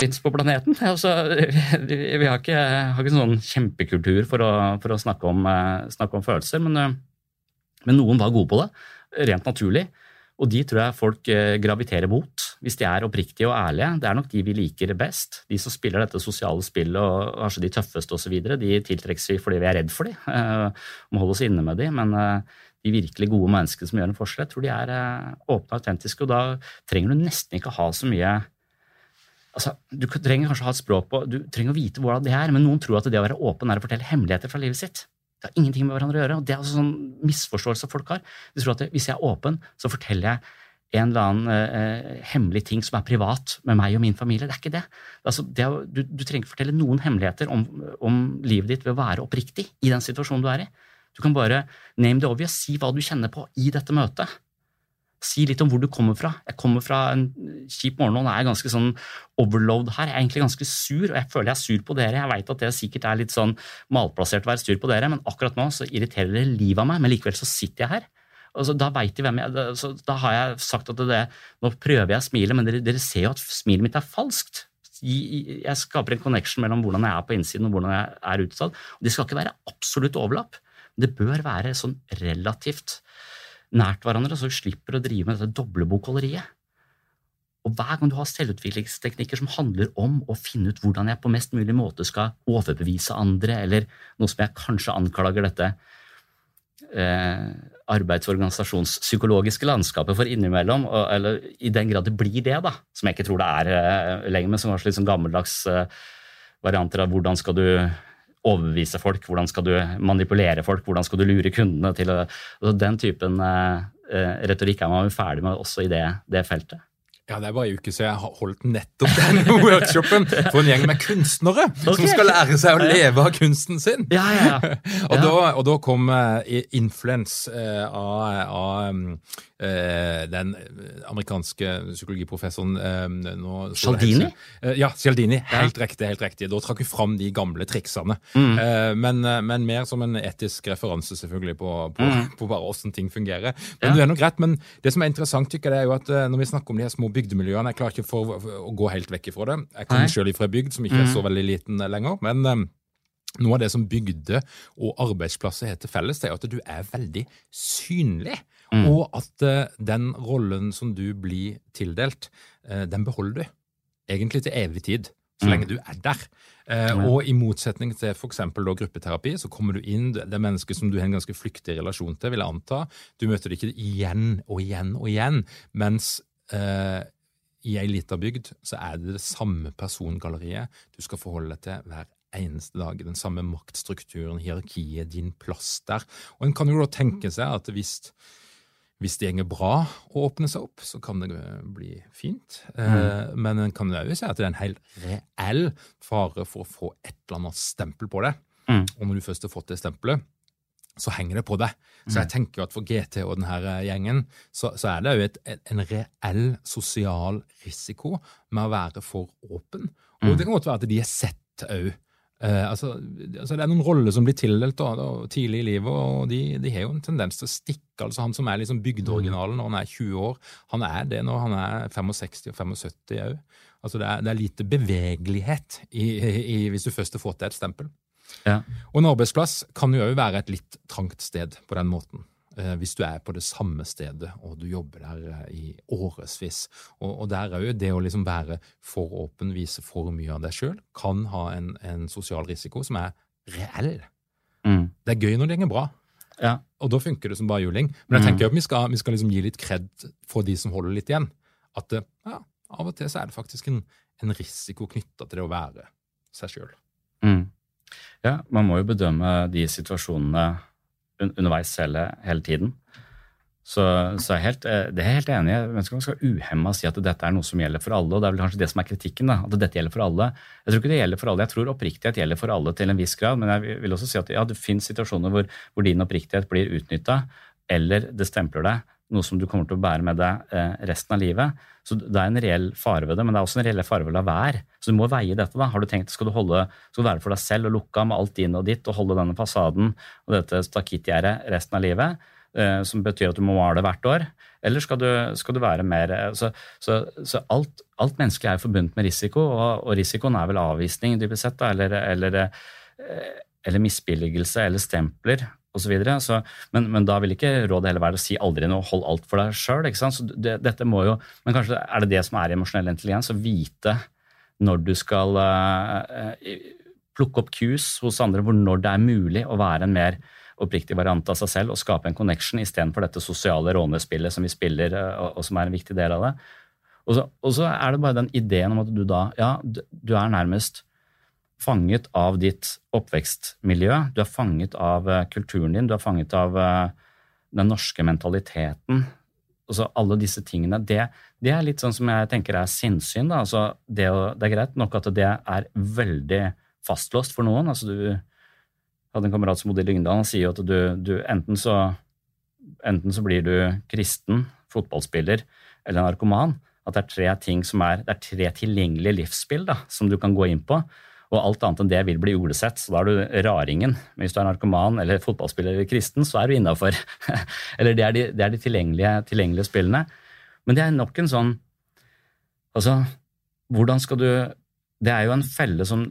på planeten. Altså, vi har ikke, har ikke sånn kjempekultur for å, for å snakke, om, eh, snakke, om, følelser, men, eh, men, noen var gode på det, rent naturlig. Og de tror jeg folk eh, graviterer mot, hvis de er oppriktige og ærlige. Det er nok de vi liker best. De som spiller dette sosiale spillet og kanskje de tøffeste osv., de tiltrekkes vi fordi vi er redd for dem. Må holde oss inne med dem. Men de virkelig gode menneskene som gjør en forskjell, jeg tror de er åpne og autentiske. Og da trenger du nesten ikke ha så mye altså, Du trenger kanskje å ha et språk på, du trenger å vite hvordan det er, men noen tror at det å være åpen er å fortelle hemmeligheter fra livet sitt. Det har ingenting med hverandre å gjøre. og Det er altså sånn misforståelse folk har. De tror at hvis jeg er åpen, så forteller jeg en eller annen eh, hemmelig ting som er privat med meg og min familie. Det er ikke det. Altså, det er, du, du, trenger ikke fortelle noen hemmeligheter om, om, livet ditt ved å være oppriktig i den situasjonen du er i. Du kan bare name the obvious, si hva du kjenner på i dette møtet. Si litt om hvor du kommer fra. Jeg kommer fra en kjip morgen og er ganske sånn overload her. Jeg er egentlig ganske sur, og jeg føler jeg er sur på dere. Jeg veit at det sikkert er litt sånn malplassert å være sur på dere, men akkurat nå så irriterer det livet av meg. Men likevel så sitter jeg her. Altså, da vet de hvem jeg så Da har jeg sagt at det, nå prøver jeg å smile, men dere, dere ser jo at smilet mitt er falskt. Jeg skaper en connection mellom hvordan jeg er på innsiden og hvordan jeg er utad. Det skal ikke være absolutt overlapp. Det bør være sånn relativt nært hverandre, så du slipper å drive med dette doblebokholderiet. Og hver gang du har selvutviklingsteknikker som handler om å finne ut hvordan jeg på mest mulig måte skal overbevise andre, eller noe som jeg kanskje anklager dette eh, arbeids- landskapet for innimellom, og, eller i den grad det blir det, da, som jeg ikke tror det er eh, lenger, men som var litt sånn gammeldags eh, varianter av hvordan skal du overbevise folk, hvordan skal du manipulere folk, hvordan skal du lure kundene til altså Den typen uh, retorikk er man ferdig med også i det, det feltet. Ja, Det er bare en uke siden jeg holdt nettopp den workshopen for en gjeng med kunstnere okay. som skal lære seg å leve av kunsten sin. Ja, ja, ja. og, da, og, da, kom uh, influens av, av uh, den amerikanske psykologiprofessoren nå, Cialdini? ja, Cialdini. Helt riktig. helt riktig. Da trakk vi fram de gamle triksene. Mm. Men, men, mer som en etisk referanse selvfølgelig på, på, mm. på bare åssen ting fungerer. Men det er nok rett, men det som er interessant, tykker jeg, er jo at når vi snakker om de her små bygdemiljøene. Jeg klarer ikke for, for å gå helt vekk ifra det. Jeg kommer sjøl ifra ei bygd som ikke er så mm. veldig liten lenger. men noe av det som bygde og arbeidsplasser heter felles, det er at du er veldig synlig. Mm. Og at uh, den rollen som du blir tildelt, uh, den beholder du. Egentlig til evig tid, så mm. lenge du er der. Mm. Og i motsetning til f.eks. gruppeterapi, så kommer du inn det er mennesker som du har en ganske flyktig relasjon til, vil jeg anta. Du møter det ikke igjen og igjen og igjen. Mens eh, i ei lita bygd så er det det samme persongalleriet du skal forholde deg til hver eneste dag. Den samme maktstrukturen, hierarkiet, din plass der. Og en kan jo da tenke seg at hvis, hvis det går bra å åpne seg opp, så kan det bli fint. Eh, mm. men en kan jo si at det er en helt reell fare for å få et eller annet stempel på det. Mm. Og når du først har fått det stempelet, så henger det på deg. Så jeg mm. tenker at for GT og denne eh, gjengen så, så er det jo et, en reell sosial risiko med å være for åpen. Og mm. det kan godt være at de er sett òg. Eh, altså, altså, det er noen roller som blir tildelt da, da, tidlig i livet, og de, de, har jo en tendens til å stikke. altså Han som er liksom bygdeoriginalen når han er 20 år, han er det når han er 65 og 75 òg. Altså det, er, det er lite bevegelighet i, i, hvis du først har fått deg et stempel. Ja. Og en arbeidsplass kan jo òg være et litt trangt sted på den måten. Eh, hvis du er på det samme stedet og du jobber der eh, i årevis. Og, og der òg det å liksom være for åpen, vise for mye av deg sjøl, kan ha en, en, sosial risiko som er reell. Mm. Det er gøy når det går bra. Ja. Og da funker det som bare juling. Men jeg mm. tenker at vi skal, vi skal liksom gi litt kred for de som holder litt igjen. At ja, av og til så er det faktisk en, en risiko knytta til det å være seg sjøl. Mm. Ja, man må jo bedømme de situasjonene underveis hele, hele tiden. Så, så jeg helt, eh, det er jeg helt enig i. Jeg ønsker man skal uhemma si at dette er noe som gjelder for alle. og Det er vel kanskje det som er kritikken. da, At dette gjelder for alle. Jeg tror ikke det gjelder for alle. Jeg tror oppriktighet gjelder for alle til en viss grad. Men jeg vil også si at ja, det finnes situasjoner hvor, hvor din oppriktighet blir utnytta, eller det stempler deg noe som du kommer til å bære med deg eh, resten av livet. Så det er en reell fare ved det, men det er også en reell fare ved å la være. Så du må veie dette. da. Har du tenkt, Skal du, holde, skal du være for deg selv og lukke med alt inn og ditt og holde denne fasaden og dette stakittgjerdet resten av livet, eh, som betyr at du må male hvert år? Eller skal du, skal du være mer eh, Så, så, så alt, alt, menneskelig er forbundet med risiko, og, og risikoen er vel avvisning, dypest sett, da, eller, eller, eller misbilligelse eller stempler osv. Men, men da vil ikke rådet heller være å si aldri noe, hold alt for deg sjøl. Det, dette må jo, men kanskje er det det som er emosjonell intelligens, å vite når du skal uh, plukke opp cues hos andre, hvor når det er mulig å være en mer oppriktig variant av seg selv og skape en connection istedenfor dette sosiale rånespillet som vi spiller, uh, og, som er en viktig del av det. Og så, og så er det bare den ideen om at du da Ja, du er nærmest fanget av ditt oppvekstmiljø, du er fanget av eh, kulturen din, du er fanget av eh, den norske mentaliteten. Altså alle disse tingene. Det, det, er litt sånn som jeg tenker er sinnssyn. Altså det, det, er greit nok at det er veldig fastlåst for noen. Altså du hadde en kamerat som bodde i Lyngdal, han sier jo at du, du enten, så, enten så blir du kristen, fotballspiller eller narkoman. At det er tre ting som er, det er tre tilgjengelige livsspill da, som du kan gå inn på. Og alt annet enn det vil bli olesett, så da er du raringen. Men hvis du er narkoman eller fotballspiller eller kristen, så er du innafor. eller det er de, det er de tilgjengelige, tilgjengelige, spillene. Men det er nok en sånn Altså, hvordan skal du Det er jo en felle som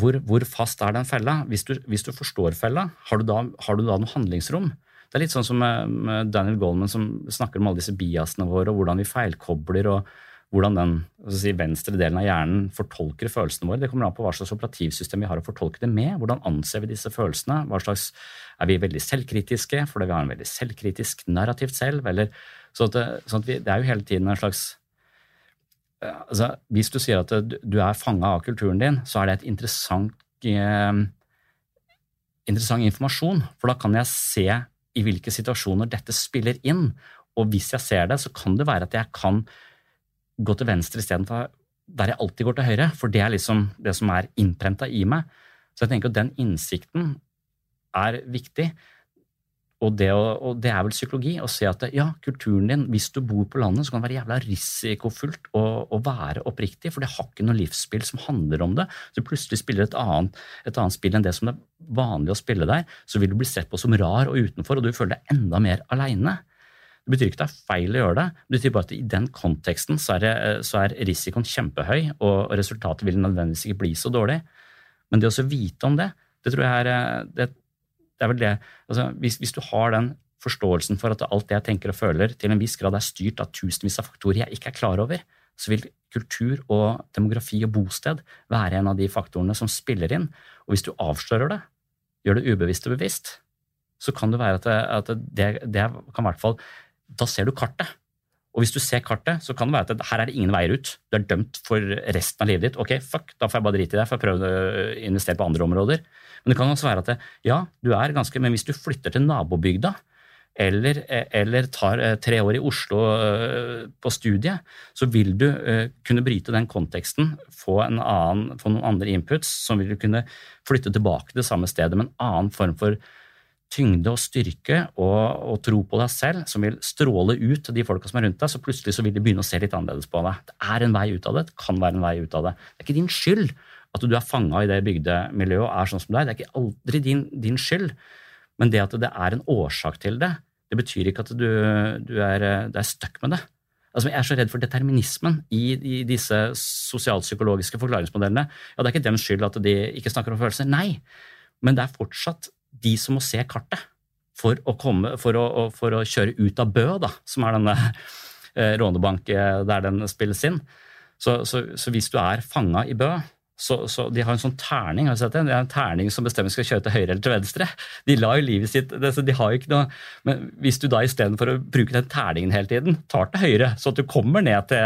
Hvor, hvor fast er den fella? Hvis du, hvis du forstår fella, har du, da, har du da noe handlingsrom? Det er litt sånn som med, med Daniel Goldman som snakker om alle disse biasene våre, og hvordan vi feilkobler. og hvordan den si, venstre delen av hjernen fortolker følelsene våre. Det kommer an på hva slags operativsystem vi har å fortolke det med. Hvordan anser vi disse følelsene? Hva slags, er vi veldig selvkritiske fordi vi har en veldig selvkritisk narrativt selv? Eller, så det, sånn vi, det er jo hele tiden en slags altså, Hvis du sier at du er fanga av kulturen din, så er det et interessant eh, interessant informasjon, for da kan jeg se i hvilke situasjoner dette spiller inn. Og hvis jeg ser det, så kan det være at jeg kan gå til venstre istedenfor der jeg alltid går til høyre, for det er liksom det som er innprenta i meg. Så jeg tenker at den innsikten er viktig. Og det, og det, er vel psykologi å se at ja, kulturen din, hvis du bor på landet, så kan det være jævla risikofullt å, å være oppriktig, for det har ikke noe livsspill som handler om det. Så plutselig spiller et et annet spill enn det som det er vanlig å spille der, så vil du bli sett på som rar og utenfor, og du føler deg enda mer aleine. Det betyr ikke det er feil å gjøre det, det betyr bare at i den konteksten så er, det, så er risikoen kjempehøy, og resultatet vil nødvendigvis ikke bli så dårlig. Men det å vite om det, det tror jeg er det, det er vel det altså, hvis, hvis, du har den forståelsen for at alt det jeg tenker og føler, til en viss grad er styrt av tusenvis av faktorer jeg ikke er klar over, så vil kultur og demografi og bosted være en av de faktorene som spiller inn. Og hvis du avslører det, gjør det ubevisst og bevisst, så kan det være at det, at det, det kan i hvert fall Da ser du kartet. Og hvis du ser kartet, så kan det være at her er det ingen veier ut. Du er dømt for resten av livet ditt. Ok, fuck, da får jeg bare drite i det, for jeg prøver å investere på andre områder. Men det kan også være at det, ja, du er ganske Men hvis du flytter til nabobygda, eller, eller tar eh, tre år i Oslo eh, på studiet, så vil du eh, kunne bryte den konteksten, få, annen, få noen andre inputs, som vil du kunne flytte tilbake til det samme stedet med en annen form for tyngde og styrke og, og, tro på deg selv som vil stråle ut til de folka som er rundt deg, så plutselig så vil de begynne å se litt annerledes på deg. Det er en vei ut av det. Det kan være en vei ut av det. Det er ikke din skyld at du er fanga i det bygdemiljøet og er sånn som du er. Det er ikke aldri din, din, skyld, men det at det er en årsak til det, det betyr ikke at du, du er, er stuck med det. Altså, jeg er så redd for determinismen i, i disse sosialpsykologiske forklaringsmodellene. Ja, Det er ikke deres skyld at de ikke snakker om følelser. Nei, men det er fortsatt de som må se kartet for å, komme, for å, for å kjøre ut av Bø, da, som er denne eh, rånebank eh, der den spilles inn. Så, så, så hvis du er fanga i Bø, så, så, De har en sånn terning har du sett det? Det er en terning som bestemmer skal kjøre til høyre eller til venstre. De la jo livet sitt, det, de har jo ikke noe, men Hvis du da istedenfor å bruke den terningen hele tiden, tar til høyre, så at du kommer ned til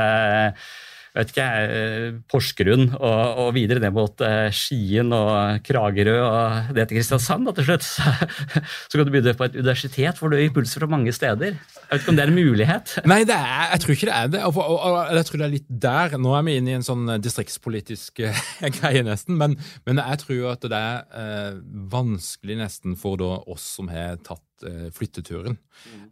vet ikke, eh, Porsgrunn og, og, videre ned mot uh, Skien og Kragerø og det til Kristiansand da, til slutt. Så, kan du begynne på et universitet hvor du har impulser fra mange steder. Jeg vet ikke om det er en mulighet? Nei, er, jeg tror ikke det er det. Og, og, og, jeg tror det er litt der. Nå er vi inne i en sånn distriktspolitisk uh, greie, nesten. Men, men, jeg tror at det er eh, vanskelig nesten for da, oss som har tatt flytteturen,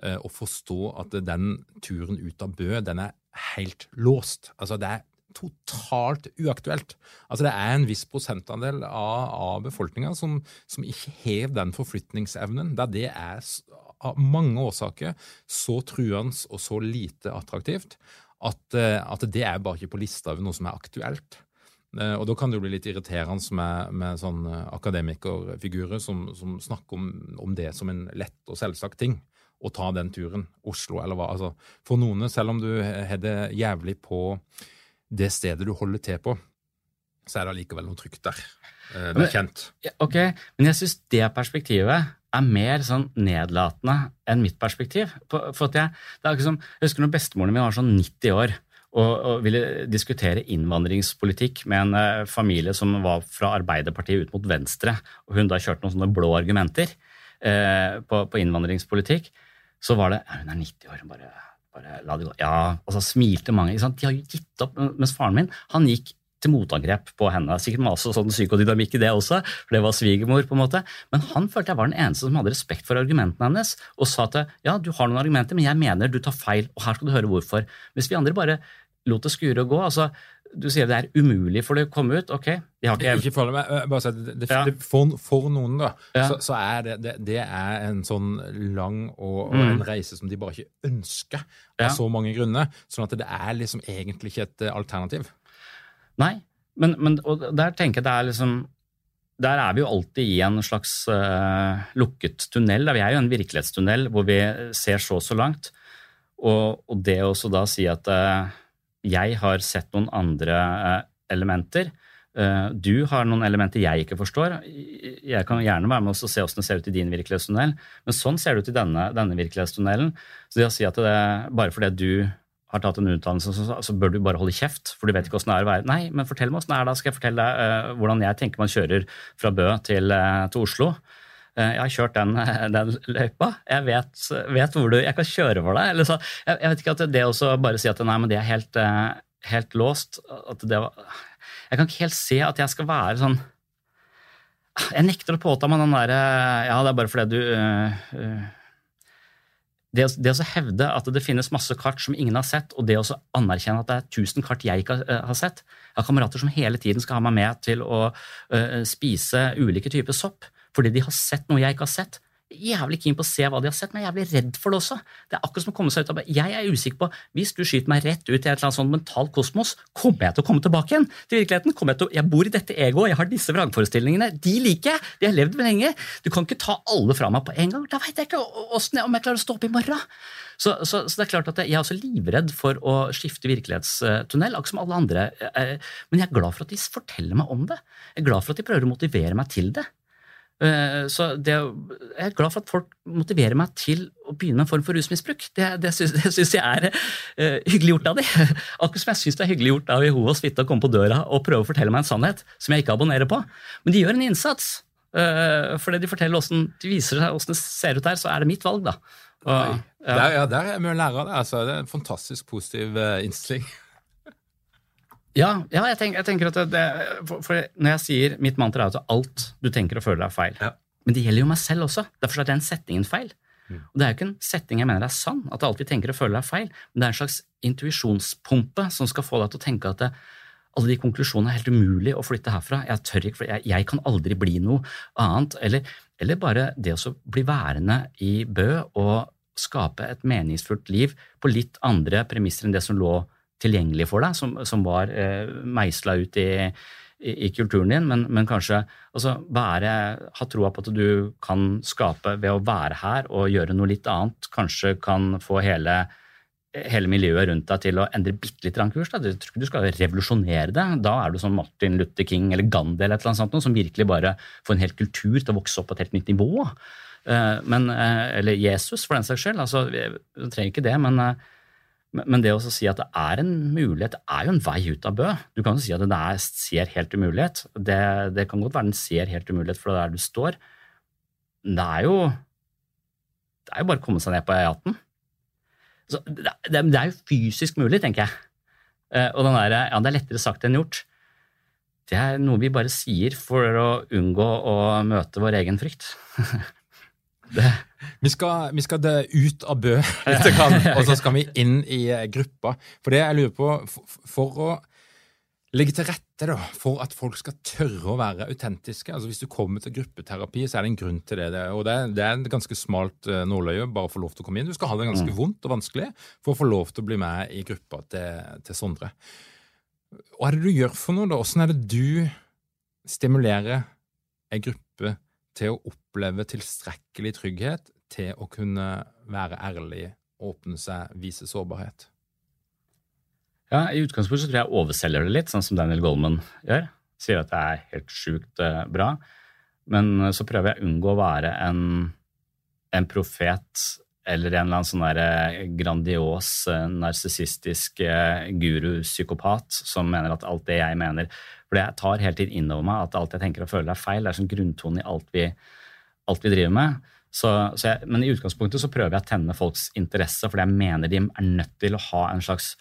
å forstå at den turen ut av Bø den er helt låst. Altså, det er totalt uaktuelt. Altså, det er en viss prosentandel av, av befolkninga som, som, ikke har den forflytningsevnen, der det er av mange årsaker så truende og så lite attraktivt at, eh, at, det er bare ikke på lista over noe som er aktuelt. Eh, og Da kan det jo bli litt irriterende med, med sånne akademikerfigurer som, som snakker om, om, det som en lett og selvsagt ting å ta den turen. Oslo, eller hva. Altså, for noen, selv om du har det jævlig på det stedet du holder til på, så er det allikevel noe trygt der. Eh, det er kjent. Ok, Men jeg syns det perspektivet er mer sånn nedlatende enn mitt perspektiv. For at jeg, det er ikke som, jeg husker når bestemoren min var sånn 90 år og, og ville diskutere innvandringspolitikk med en uh, familie som var fra Arbeiderpartiet ut mot Venstre, og hun da kjørte noen sånne blå argumenter uh, på, på innvandringspolitikk så var det ja, Hun er 90 år, bare, bare la det gå. Ja, og så smilte mange. De har jo gitt opp. Mens faren min han gikk til motangrep på henne. Sikkert masse sånn psykodynamikk i det også, for det var svigermor. på en måte. Men han følte jeg var den eneste som hadde respekt for argumentene hennes, og sa at ja, du har noen argumenter, men jeg mener du tar feil, og her skal du høre hvorfor. Hvis vi andre bare lot det skure og gå altså du sier det er umulig for det å komme ut. ok. De har ikke... ikke for, meg, bare si, det, ja. for, for, noen, da, ja. så, så, er det, det, det, er en sånn lang og, og mm. en reise som de bare ikke ønsker av ja. så mange grunner. Sånn at det er liksom egentlig ikke et alternativ. Nei, men, men og der tenker jeg det er liksom der er vi jo alltid i en slags uh, lukket tunnel. Vi er jo en virkelighetstunnel hvor vi ser så og så langt. Og, og det å da si at uh, jeg har sett noen andre eh, elementer. Eh, du har noen elementer jeg ikke forstår. Jeg kan gjerne være med oss og se hvordan det ser ut i din virkelighetstunnel, men sånn ser det ut i denne, denne virkelighetstunnelen. Så det å si at det, bare fordi du har tatt en utdannelse, så, så, bør du bare holde kjeft, for du vet ikke åssen det er å være Nei, men fortell meg åssen det er, da skal jeg fortelle deg uh, hvordan jeg tenker man kjører fra Bø til, uh, til Oslo. Jeg har kjørt den, den løypa. Jeg vet, vet, hvor du Jeg kan kjøre for deg. Så, jeg, jeg, vet ikke at det å bare si at nei, men det er helt, helt låst at det var, Jeg kan ikke helt se at jeg skal være sånn Jeg nekter å påta meg den derre Ja, det er bare fordi du uh, uh, det, det å hevde at det finnes masse kart som ingen har sett, og det å anerkjenne at det er 1000 kart jeg ikke har sett Jeg har kamerater som hele tiden skal ha meg med til å uh, spise ulike typer sopp fordi de har sett noe jeg ikke har sett jævlig keen på å se hva de har sett, men jeg er jævlig redd for det også. Det er akkurat som å komme seg ut av Jeg er usikker på Hvis du skyter meg rett ut i et eller annet sånt mentalt kosmos, kommer jeg til å komme tilbake igjen til virkeligheten? Kommer Jeg til å, jeg bor i dette egoet, jeg har disse vrangforestillingene. De liker jeg! De har levd med lenge. Du kan ikke ta alle fra meg på en gang. Da veit jeg ikke jeg, om jeg klarer å stå opp i morgen. Så, så, så, det er klart at jeg er også livredd for å skifte virkelighetstunnel, akkurat som alle andre. Eh, men jeg er glad for at de forteller meg om det. Jeg er glad for at de prøver å motivere meg til det. Eh, så det, jeg er glad for at folk motiverer meg til å begynne med en form for rusmisbruk. Det, det syns jeg er uh, hyggelig gjort av de. Akkurat som jeg syns det er hyggelig gjort av Jehovas vitne å komme på døra og prøve å fortelle meg en sannhet som jeg ikke abonnerer på. Men de gjør en innsats. Uh, fordi de forteller hvordan, de viser seg åssen det ser ut her, så er det mitt valg, da. Og, ja. Der, ja, der er mye å lære av det. Altså, det er en fantastisk positiv innstilling. Ja, ja jeg, tenker, jeg, tenker, at det, for, for, Når jeg sier mitt mantra er at alt du tenker og føler, er feil. Ja. Men det gjelder jo meg selv også. Derfor er den setningen feil. Mm. Og Det er jo ikke en setning jeg mener er sann, at alt vi tenker og føler, er feil. Men det er en slags intuisjonspumpe som skal få deg til å tenke at det, alle de konklusjonene er helt umulig å flytte herfra. Jeg tør ikke, for jeg, jeg kan aldri bli noe annet. Eller, eller bare det å bli værende i Bø og skape et meningsfullt liv på litt andre premisser enn det som lå tilgjengelig for deg, som, som var eh, meisla ut i, i, i, kulturen din, men, men kanskje altså, være, ha troa på at du kan skape ved å være her og gjøre noe litt annet, kanskje kan få hele, hele miljøet rundt deg til å endre bitte litt kurs. Da. Jeg tror ikke du skal revolusjonere det. Da er du som Martin Luther King eller Gandhi eller et eller annet sånt, som virkelig bare får en hel kultur til å vokse opp på et helt nytt nivå. Eh, men, eh, eller Jesus, for den saks skyld. Altså, vi trenger ikke det, men men det å si at det er en mulighet, det er jo en vei ut av Bø. Du kan jo si at det er, ser helt umulighet. Det, det, kan godt være den ser helt umulighet for det der du står. Men det er jo det er jo bare å komme seg ned på E18. Det, det, det, er jo fysisk mulig, tenker jeg. Eh, og den der, ja, det er lettere sagt enn gjort. Det er noe vi bare sier for å unngå å møte vår egen frykt. Vi skal, vi skal ut av Bø litt, og så skal vi inn i eh, gruppa. For det jeg lurer på, for å legge til rette da, for at folk skal tørre å være autentiske altså Hvis du kommer til gruppeterapi, så er det en grunn til det. Og det, det er en ganske smalt uh, nåløye bare å få lov til å komme inn. Du skal ha det ganske mm. vondt og vanskelig for å få lov til å bli med i gruppa til, til Sondre. Hva er det du gjør for noe, da? Åssen er det du stimulerer ei gruppe til å oppleve tilstrekkelig trygghet til å kunne være ærlig, åpne seg, vise sårbarhet? Ja, I utgangspunktet så tror jeg overselger det litt, sånn som Daniel Goldman gjør. Sier at det er helt sjukt uh, bra. Men uh, så prøver jeg å unngå å være en, en profet eller en eller annen sånn uh, grandios, narsissistisk guru-psykopat som mener at alt det jeg mener For jeg tar hele tiden inn over meg at alt jeg tenker og føler, er feil. Det er sånn grunntone i alt vi, alt vi driver med. Så, så jeg, men i utgangspunktet så prøver jeg å tenne folks interesse, fordi jeg mener de er nødt til å ha en slags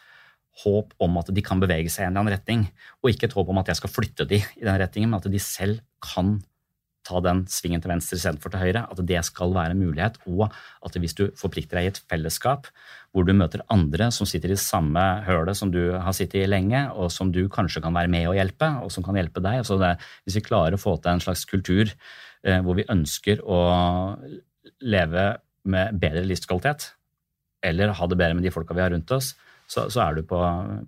håp om at de kan bevege seg i en eller annen retning, og ikke et håp om at jeg skal flytte de i den retningen, men at de selv kan ta den svingen til venstre istedenfor til høyre. At det skal være en mulighet, og at hvis du forplikter deg i et fellesskap hvor du møter andre som sitter i samme hølet som du har sittet i lenge, og som du kanskje kan være med og hjelpe, og som kan hjelpe deg altså det, Hvis vi klarer å få til en slags kultur Eh, hvor vi ønsker å leve med bedre livskvalitet, eller ha det bedre med de folka vi har rundt oss, så, så er du på,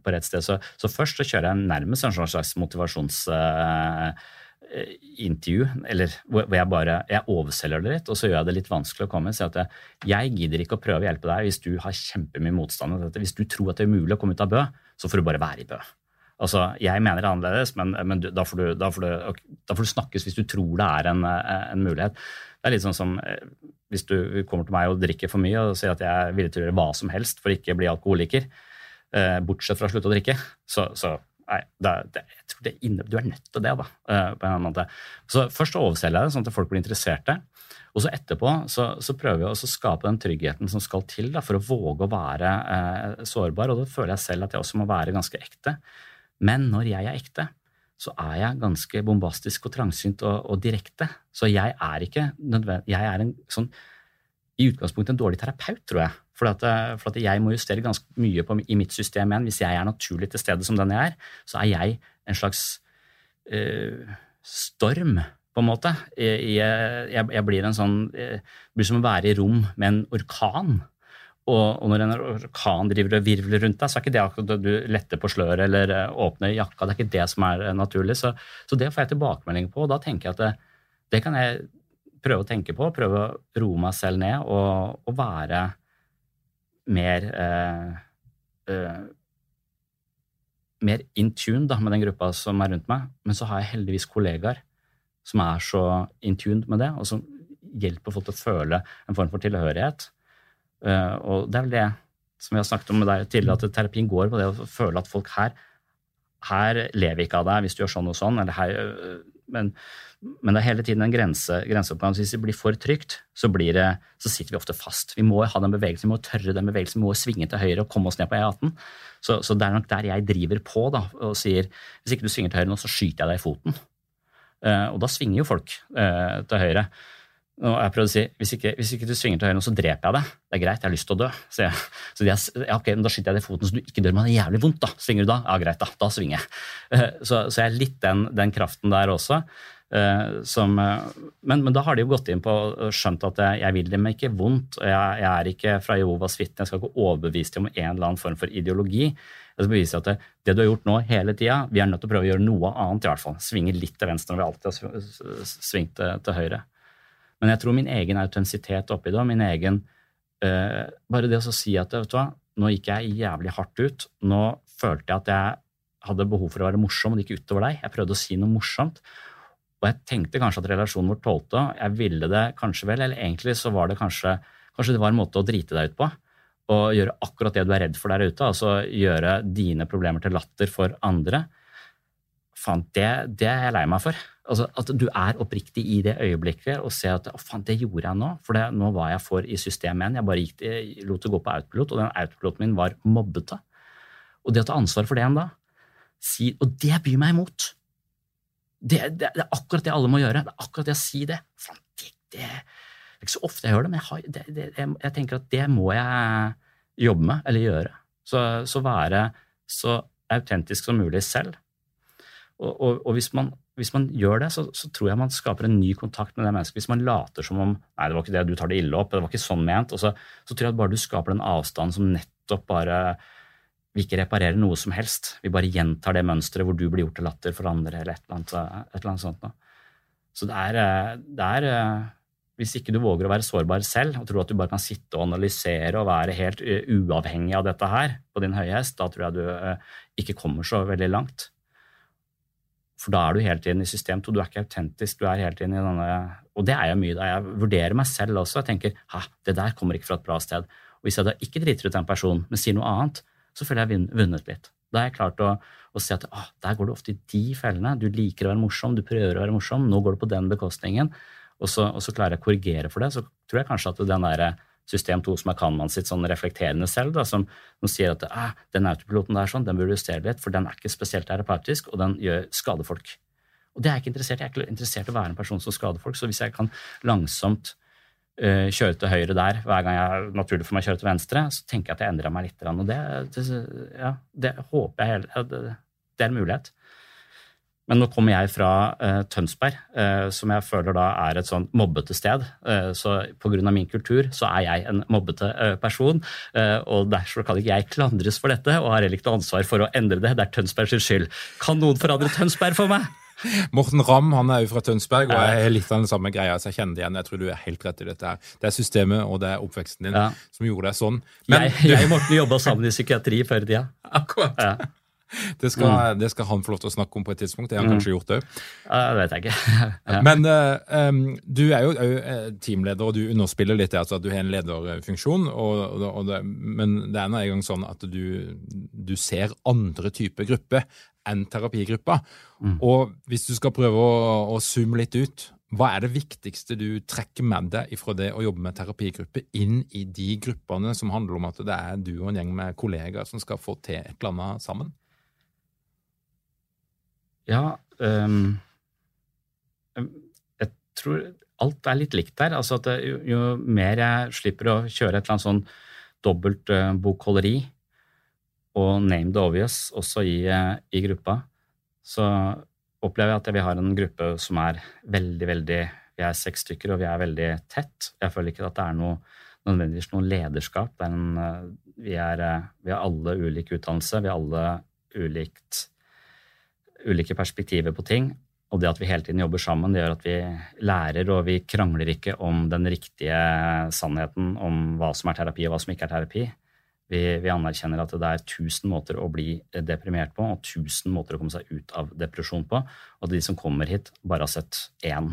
på, rett sted. Så, så, først så kjører jeg nærmest en slags motivasjonsintervju, uh, eller hvor jeg bare jeg overselger det litt, og så gjør jeg det litt vanskelig å komme si at jeg, jeg gidder ikke å prøve å hjelpe deg hvis du har kjempemye motstand. Hvis du tror at det er umulig å komme ut av Bø, så får du bare være i Bø. Altså, Jeg mener det er annerledes, men, men da, får du, da, får du, da, får du, snakkes hvis du tror det er en, en, mulighet. Det er litt sånn som eh, hvis du kommer til meg og drikker for mye og sier at jeg er villig til å gjøre hva som helst for ikke å bli alkoholiker, eh, bortsett fra å slutte å drikke, så, så Nei, det, det, jeg tror det inne, du er nødt til det, da. Uh, på en måte. Så først overselger jeg det, sånn at folk blir interesserte. Og så etterpå så, så prøver vi å skape den tryggheten som skal til da, for å våge å være eh, sårbar. Og da føler jeg selv at jeg også må være ganske ekte. Men når jeg er ekte, så er jeg ganske bombastisk og trangsynt og, og direkte. Så jeg er ikke nødvendig Jeg er en sånn i utgangspunktet en dårlig terapeut, tror jeg. For, at, eh, for at jeg må justere ganske mye på, i mitt system igjen. Hvis jeg er naturlig til stede som den jeg er, så er jeg en slags uh, storm, på en måte. Jeg, jeg, jeg blir en sånn jeg blir som å være i rom med en orkan. Og, og, når en orkan driver og virvler rundt deg, så er ikke det akkurat du letter på sløret eller eh, åpner jakka. Det er ikke det som er naturlig. Så, så det får jeg tilbakemelding på, og da tenker jeg at det, det, kan jeg prøve å tenke på. Prøve å roe meg selv ned og, og være mer eh, eh, mer in tune da, med den gruppa som er rundt meg. Men så har jeg heldigvis kollegaer som er så in tune med det, og som hjelper folk til å føle en form for tilhørighet. Eh, og det er vel det som vi har snakket om med deg tidligere, at terapien går på det å føle at folk her her lever ikke av deg hvis du gjør sånn og sånn. eller Her, øh, men, men, det er hele tiden en grense, grenseoppgave. Hvis det blir for trygt, så, det, så, sitter vi ofte fast. Vi må ha den bevegelsen, vi må tørre den bevegelsen, vi må svinge til høyre og komme oss ned på E18. Så, så det er nok der jeg driver på da, og sier hvis ikke du svinger til høyre nå, så skyter jeg deg i foten. Uh, og da svinger jo folk uh, til høyre. Og jeg prøvde å si hvis ikke, hvis ikke du svinger til høyre nå, så dreper jeg deg. Det er greit, jeg har lyst til å dø. Så, jeg, så jeg, ja, ok, men Da skyter jeg deg i foten så du ikke dør, men det er jævlig vondt. da. Svinger du da? Ja, greit, da. Da svinger jeg. Eh, så, så jeg er litt den, den kraften der også. Uh, som, uh, men, men, da har de jo gått inn på og skjønt at jeg, jeg vil dem ikke vondt. og jeg, jeg, er ikke fra Jehovas vitne, jeg skal ikke overbevise dem om en eller annen form for ideologi. Jeg skal bevise at det, det, du har gjort nå hele tida, vi er nødt til å prøve å gjøre noe annet. i hvert fall. Svinge litt til venstre når vi alltid har svingt til høyre. Men jeg tror min egen autentisitet oppi det, og min egen uh, Bare det å si at vet du hva, nå gikk jeg jævlig hardt ut. Nå følte jeg at jeg hadde behov for å være morsom, og det gikk utover deg. Jeg prøvde å si noe morsomt. Og jeg tenkte kanskje at relasjonen vår tålte Jeg ville det kanskje vel, eller egentlig så var det kanskje Kanskje det var en måte å drite deg ut på. Og gjøre akkurat det du er redd for der ute. Altså gjøre dine problemer til latter for andre. Faen, det, det er jeg lei meg for. Altså, at du er oppriktig i det øyeblikket og ser at å faen, det gjorde jeg nå. For det, nå var jeg for i system 1. Jeg bare gikk, jeg lot det gå på autopilot, og den autopiloten min var mobbete. Og det å ta ansvar for det igjen da, si, og det byr meg imot. Det, det, det, er akkurat det alle må gjøre. Det er akkurat det å si det. Faen, det, er ikke så ofte jeg gjør det, men jeg, har, jeg, jeg, tenker at det må jeg jobbe med eller gjøre. Så, så være så autentisk som mulig selv. Og, og, og hvis man hvis man gjør det, så, så, tror jeg man skaper en ny kontakt med det mennesket. Hvis man later som om nei, det var ikke det, du tar det ille opp, det var ikke sånn ment, så, så tror jeg at bare du skaper den avstanden som nettopp bare vi ikke reparerer noe som helst. Vi bare gjentar det mønsteret hvor du blir gjort til latter for andre, eller et eller annet, et eller annet sånt. Så det er, det er, Hvis ikke du våger å være sårbar selv og tror at du bare kan sitte og analysere og være helt uavhengig av dette her på din høye hest, da tror jeg du eh, ikke kommer så veldig langt. For da er du hele tiden i system to. Du er ikke autentisk. du er hele tiden i denne, Og det er jeg mye da. Jeg vurderer meg selv også. Jeg tenker ha, det der kommer ikke fra et bra sted. Og hvis jeg da ikke driter ut en person, men sier noe annet, så føler jeg vunnet litt. Da er jeg klart å, å se at ah, der går du ofte i de fellene. Du liker å være morsom, du prøver å være morsom. Nå går du på den bekostningen. Og så, og så klarer jeg å korrigere for det. Så tror jeg kanskje at den derre system 2 som er Kanman sitt sånn reflekterende selv, da, som, som, sier at ah, den autopiloten der sånn, den burde justere litt, for den er ikke spesielt terapeutisk, og den gjør skader folk. Og det er jeg ikke interessert i. Jeg er ikke interessert i å være en person som skader folk. Så hvis jeg kan langsomt uh, kjøre til høyre der hver gang jeg naturlig for meg å kjøre til venstre, så tenker jeg at jeg endrer meg litt. Og det, det, ja, det håper jeg hele det, det er en mulighet. Men nå kommer jeg fra uh, Tønsberg, uh, som jeg føler da er et sånn mobbete sted. Uh, så pga. min kultur så er jeg en mobbete uh, person, og derfor kan ikke jeg klandres for dette, og har heller ikke noe ansvar for å endre det. Det er Tønsbergs skyld. Kan noen forandre Tønsberg for meg? Morten Ramm han er jo fra Tønsberg og jeg er litt av den samme greia. så Jeg kjenner det igjen. Jeg tror du er helt rett i dette. her. Det er systemet og det er oppveksten din ja. som gjorde deg sånn. Men, jeg, jeg og Morten jobba sammen i psykiatri før i tida. Akkurat. Ja. Det skal, mm. det skal, han få lov til å snakke om på et tidspunkt. Det har han mm. kanskje gjort òg. Det vet jeg ikke. ja. Men uh, um, du er jo òg teamleder, og du underspiller litt altså at du har en lederfunksjon. Og, og, og det, men det er nå engang sånn at du, du, ser andre typer grupper enn terapigruppa. Mm. Og hvis du skal prøve å, å zoome litt ut, hva er det viktigste du trekker med deg fra det å jobbe med terapigrupper inn i de gruppene som handler om at det er du og en gjeng med kollegaer som skal få til et eller annet sammen? Ja um, Jeg tror alt er litt likt der. Altså at jo, jo, mer jeg slipper å kjøre et eller annet sånn dobbelt uh, og name the obvious også i, uh, i gruppa, så opplever jeg at vi har en gruppe som er veldig, veldig Vi er seks stykker, og vi er veldig tett. Jeg føler ikke at det er noe, nødvendigvis noe lederskap. Er en, uh, vi, er, eh, vi har alle ulik utdannelse, vi har alle ulikt, ulike perspektiver på ting. Og det at vi hele tiden jobber sammen, det gjør at vi lærer, og vi krangler ikke om den riktige sannheten om hva som er terapi, og hva som ikke er terapi. Vi, vi, anerkjenner at det er 1000 måter å bli deprimert på og 1000 måter å komme seg ut av depresjon på, og at de som kommer hit, bare har sett én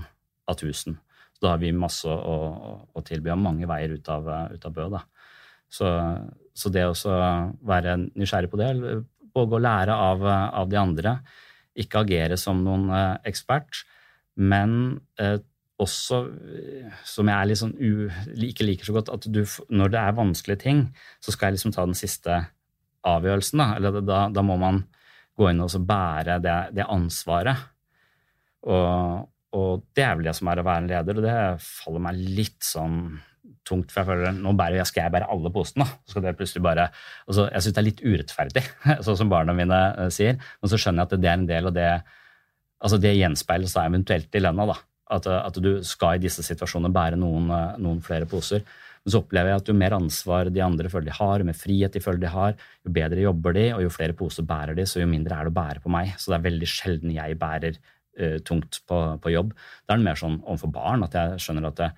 av 1000. Så da har vi masse å, å, å tilby, og mange veier ut av, ut av Bø. Da. Så, så det å være nysgjerrig på det, våge å lære av, av, de andre, ikke agere som noen eh, ekspert, men eh, også, eh, som jeg u, ikke liker så godt, at du, når det er vanskelige ting, så skal jeg liksom ta den siste avgjørelsen. Da, eller da, da må man gå inn og bære det, det ansvaret. Og, og, det er vel det som er å være en leder, og det faller meg litt sånn tungt. For jeg føler nå bærer, skal jeg bære alle posene. Så skal det plutselig bare, så, jeg syns det er litt urettferdig, sånn som barna mine uh, sier. Men så skjønner jeg at det er en del, og det, altså det gjenspeiles eventuelt i lønna. da. At, at, du skal i disse situasjonene bære noen, noen, flere poser. Men så opplever jeg at jo mer ansvar de andre føler de har, jo mer frihet de føler de har, jo bedre jobber de, og jo flere poser bærer de, så jo mindre er det å bære på meg. Så det er veldig sjelden jeg bærer uh, tungt på, på, jobb. Da er det mer sånn overfor barn at jeg skjønner at det,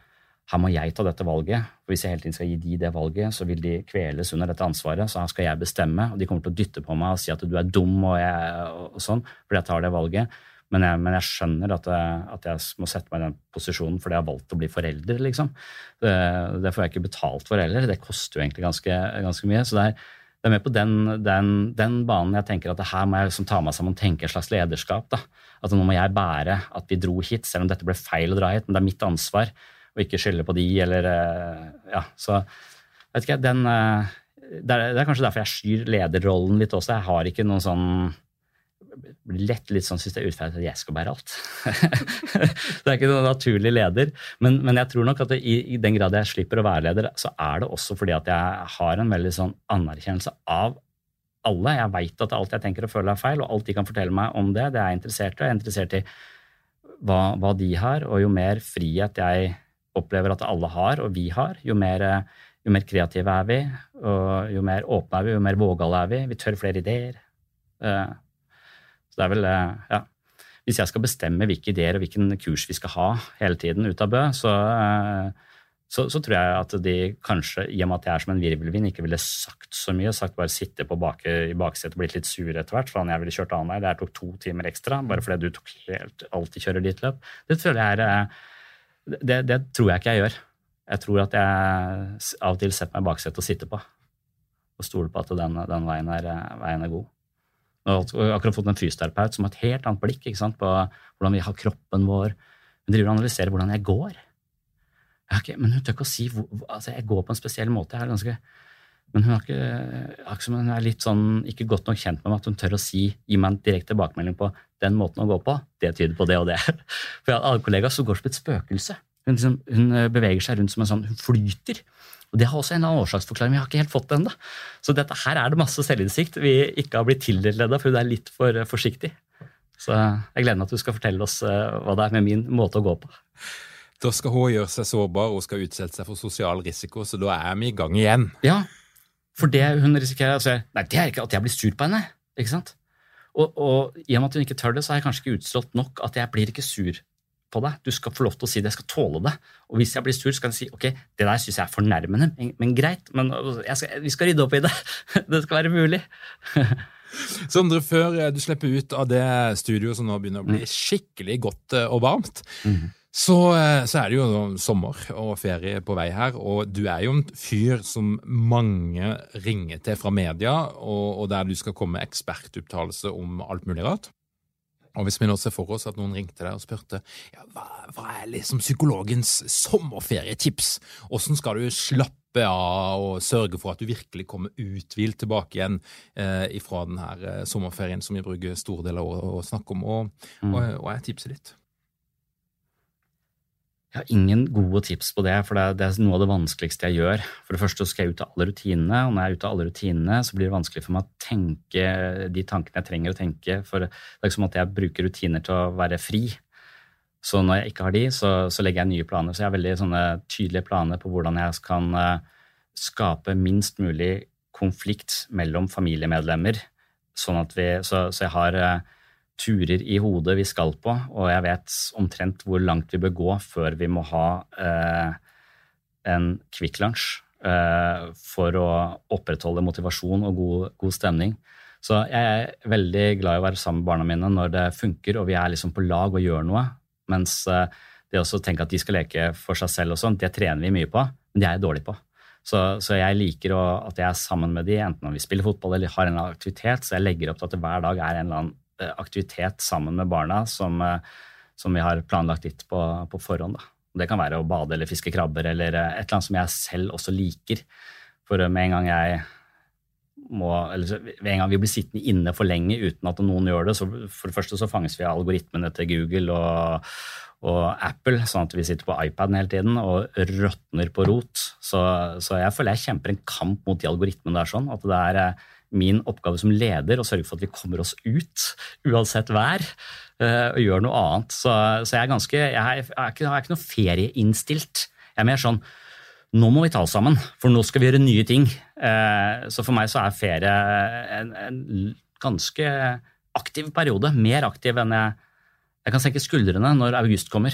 her må jeg ta dette valget. For Hvis jeg hele tiden skal gi de det valget, så vil de kveles under dette ansvaret. Så her skal jeg bestemme, og de kommer til å dytte på meg og si at du er dum og, jeg, og sånn, fordi jeg tar det valget. Men jeg, men jeg skjønner at jeg, at jeg, må sette meg i den posisjonen fordi jeg har valgt å bli forelder. liksom. Det, det får jeg ikke betalt for heller. Det koster jo egentlig ganske, ganske mye. Så det er, det er med på den, den, den, banen jeg tenker at her må jeg liksom ta meg sammen og tenke et slags lederskap. da. At nå må jeg bære at vi dro hit, selv om dette ble feil å dra hit. Men det er mitt ansvar å ikke skylde på de, eller eh, Ja, så vet ikke, den eh, det er, det er kanskje derfor jeg skyr lederrollen litt også. Jeg har ikke noen sånn lett litt sånn, syns det er urettferdig at jeg skal bære alt. det er ikke noen naturlig leder. Men, men jeg tror nok at det, i, i, den grad jeg slipper å være leder, så er det også fordi at jeg har en veldig sånn anerkjennelse av alle. Jeg veit at alt jeg tenker og føler er feil, og alt de kan fortelle meg om det, det er jeg interessert i. Jeg er interessert i hva, hva de har, og jo mer frihet jeg opplever at alle har, og vi har, jo mer, jo mer kreative er vi, og jo mer åpne er vi, jo mer vågale er vi. Vi tør flere ideer. Uh, så det er vel, eh, ja. Hvis jeg skal bestemme hvilke ideer og hvilken kurs vi skal ha hele tiden ut av Bø, så, eh, så, så, tror jeg at de kanskje, i og med at jeg er som en virvelvind, ikke ville sagt så mye. Sagt bare sitte på bak, i baksetet og blitt litt sur etter hvert. For han jeg ville kjørt annen vei. Det her tok to timer ekstra bare fordi du tok helt, alltid kjører ditt løp. Det føler jeg er eh, det, det, tror jeg ikke jeg gjør. Jeg tror at jeg av og til setter meg i baksetet og sitter på. Og stoler på at den, den veien, er, veien er god. Og akkurat fått en fysioterapeut som har et helt annet blikk sant, på hvordan vi har kroppen vår. Hun driver og analyserer hvordan jeg går. Jeg ikke, men hun tør ikke å si hvor, altså Jeg går på en spesiell måte. Jeg er ganske, men hun, har ikke, hun er litt sånn, ikke godt nok kjent med meg at hun tør å si, gi meg en direkte tilbakemelding på den måten å gå på. Det tyder på det og det. For jeg har alle kollegaer som går som et spøkelse. Hun, liksom, hun beveger seg rundt som en sånn Hun flyter. Og Det har også en eller annen årsaksforklaring, vi har ikke helt fått det ennå. Så dette her er det masse selvinnsikt vi ikke har blitt tildelt ennå, for hun er litt for eh, forsiktig. Så jeg gleder meg til at du skal fortelle oss eh, hva det er med min måte å gå på. Da skal hun gjøre seg sårbar og skal utsette seg for sosial risiko, så da er vi i gang igjen. Ja, for det hun risikerer altså, Nei, det er ikke at jeg blir sur på henne. ikke sant? Og, og i og med at hun ikke tør det, så har jeg kanskje ikke utstrålt nok at jeg blir ikke sur på deg. Du skal få lov til å si det. Jeg skal tåle det. Og hvis jeg blir sur, så kan jeg si ok, det der syns jeg er fornærmende, men, men greit. Men skal, vi skal rydde opp i det. Det skal være mulig. Sondre, før eh, du slipper ut av det studioet som nå begynner å bli Mm. skikkelig godt eh, og varmt, Mm eh, så er det jo sommer og ferie på vei her, og du er jo en fyr som mange ringer til fra media, og, og der du skal komme med ekspertuttalelse om alt mulig rart. Og hvis vi nå ser for oss at noen ringte deg og spurte ja, hva, hva er liksom psykologens sommerferietips, hvordan skal du slappe av og sørge for at du virkelig kommer uthvilt tilbake igjen eh, ifra denne eh, sommerferien som vi bruker store deler av året å snakke om, og, og, og er tipset ditt? Jeg har ingen gode tips på det, for det er, noe av det vanskeligste jeg gjør. For det første skal jeg ut av alle rutinene, og når jeg er ute av alle rutinene, så blir det vanskelig for meg å tenke de tankene jeg trenger å tenke. For det er ikke som at jeg bruker rutiner til å være fri. Så når jeg ikke har de, så, så legger jeg nye planer. Så jeg har veldig tydelige planer på hvordan jeg kan eh, skape minst mulig konflikt mellom familiemedlemmer, sånn at vi, så, så jeg har eh, turer i hodet vi skal på, og jeg vet omtrent hvor langt vi bør gå før vi må ha eh, en Kvikk Lunsj eh, for å opprettholde motivasjon og god, god stemning. Så jeg er veldig glad i å være sammen med barna mine når det funker og vi er liksom på lag og gjør noe. Mens eh, det å tenke at de skal leke for seg selv og sånn, det trener vi mye på, men det er jeg dårlig på. Så, så jeg liker å, at jeg er sammen med de, enten om vi spiller fotball eller har en aktivitet, så jeg legger opp til at det hver dag er en eller annen aktivitet sammen med barna som, eh, som vi har planlagt litt på, på forhånd. Da. Det kan være å bade eller fiske krabber eller eh, et eller annet som jeg selv også liker. For med en gang jeg må, eller ved en gang vi blir sittende inne for lenge uten at noen gjør det, så for det første så fanges vi av algoritmene til Google og, og Apple, sånn at vi sitter på iPaden hele tiden og råtner på rot. Så, så jeg føler jeg kjemper en kamp mot de algoritmene der sånn, at det er eh, min oppgave som leder å sørge for at vi kommer oss ut, uansett vær, eh, og gjør noe annet. Så, så jeg er ganske, jeg er, jeg er ikke, jeg er ikke noe ferieinnstilt. Jeg er mer sånn, nå må vi ta oss sammen, for nå skal vi gjøre nye ting. Eh, Så for meg så er ferie en, en ganske aktiv periode, mer aktiv enn jeg Jeg kan senke skuldrene når august kommer.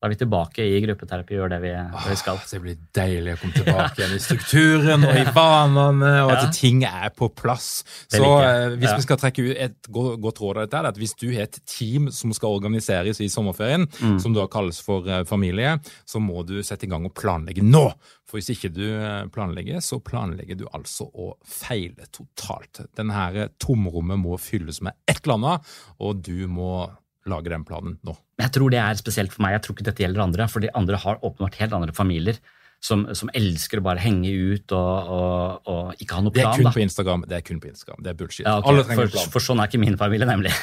Da er vi tilbake i gruppeterapi og gjør det vi, det vi skal. Åh, det blir deilig å komme tilbake igjen i strukturen og i vanene, og at Ja. ting er på plass. Så eh, hvis Ja. vi skal trekke ut et go- godt råd av dette, er at hvis du har et team som skal organiseres i sommerferien, Mm. som da kalles for eh, familie, så må du sette i gang og planlegge nå. For hvis ikke du eh, planlegger, så planlegger du altså å feile totalt. Denne her tomrommet må fylles med et eller annet, og du må lage den planen nå. Jeg tror det er spesielt for meg. Jeg tror ikke dette gjelder andre. For de andre har åpenbart helt andre familier som, som elsker å bare henge ut og, og, og ikke ha noe Det er plan. kun da. på Instagram. Det er kun på Instagram. Det er bullshit. Ja, okay. For, plan. for sånn er ikke min familie, nemlig.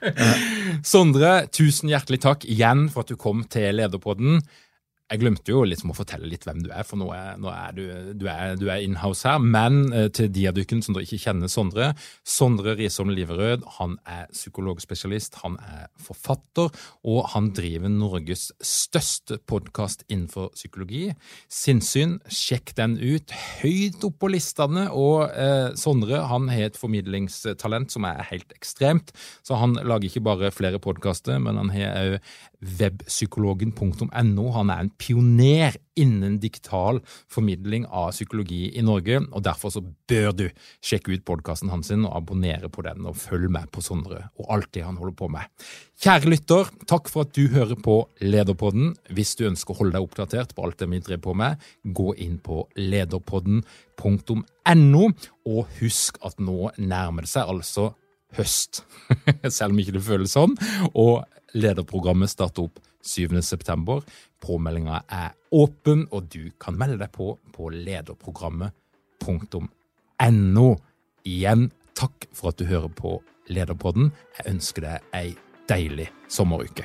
Sondre, tusen hjertelig takk igjen for at du kom til Lederpodden. Jeg glemte jo liksom å fortelle litt hvem du er, for nå er, nå er du, du er, du inhouse her. Men eh, til de av dere som ikke kjenner Sondre Sondre Risholm Liverød han er psykologspesialist, han er forfatter, og han driver Norges største podkast innenfor psykologi. Sinnssyn, sjekk den ut. Høyt opp på listene. Og eh, Sondre han har et formidlingstalent som er helt ekstremt. Så han lager ikke bare flere podkaster, men han har òg webpsykologen.no. Han er en pioner innen digital formidling av psykologi i Norge, og derfor så bør du sjekke ut podkasten hans og abonnere på den, og følge med på Sondre og alt det han holder på med. Kjære lytter, takk for at du hører på Lederpodden. Hvis du ønsker å holde deg oppdatert på alt det vi driver på med, gå inn på lederpodden.no, og husk at nå nærmer det seg altså høst, selv om ikke det føles sånn. Og lederprogrammet starter opp 7. september. Påmeldinga er åpen, og du kan melde deg på på lederprogrammet.no. Igjen, takk for at du hører på Lederpodden. Jeg ønsker deg ei deilig sommeruke.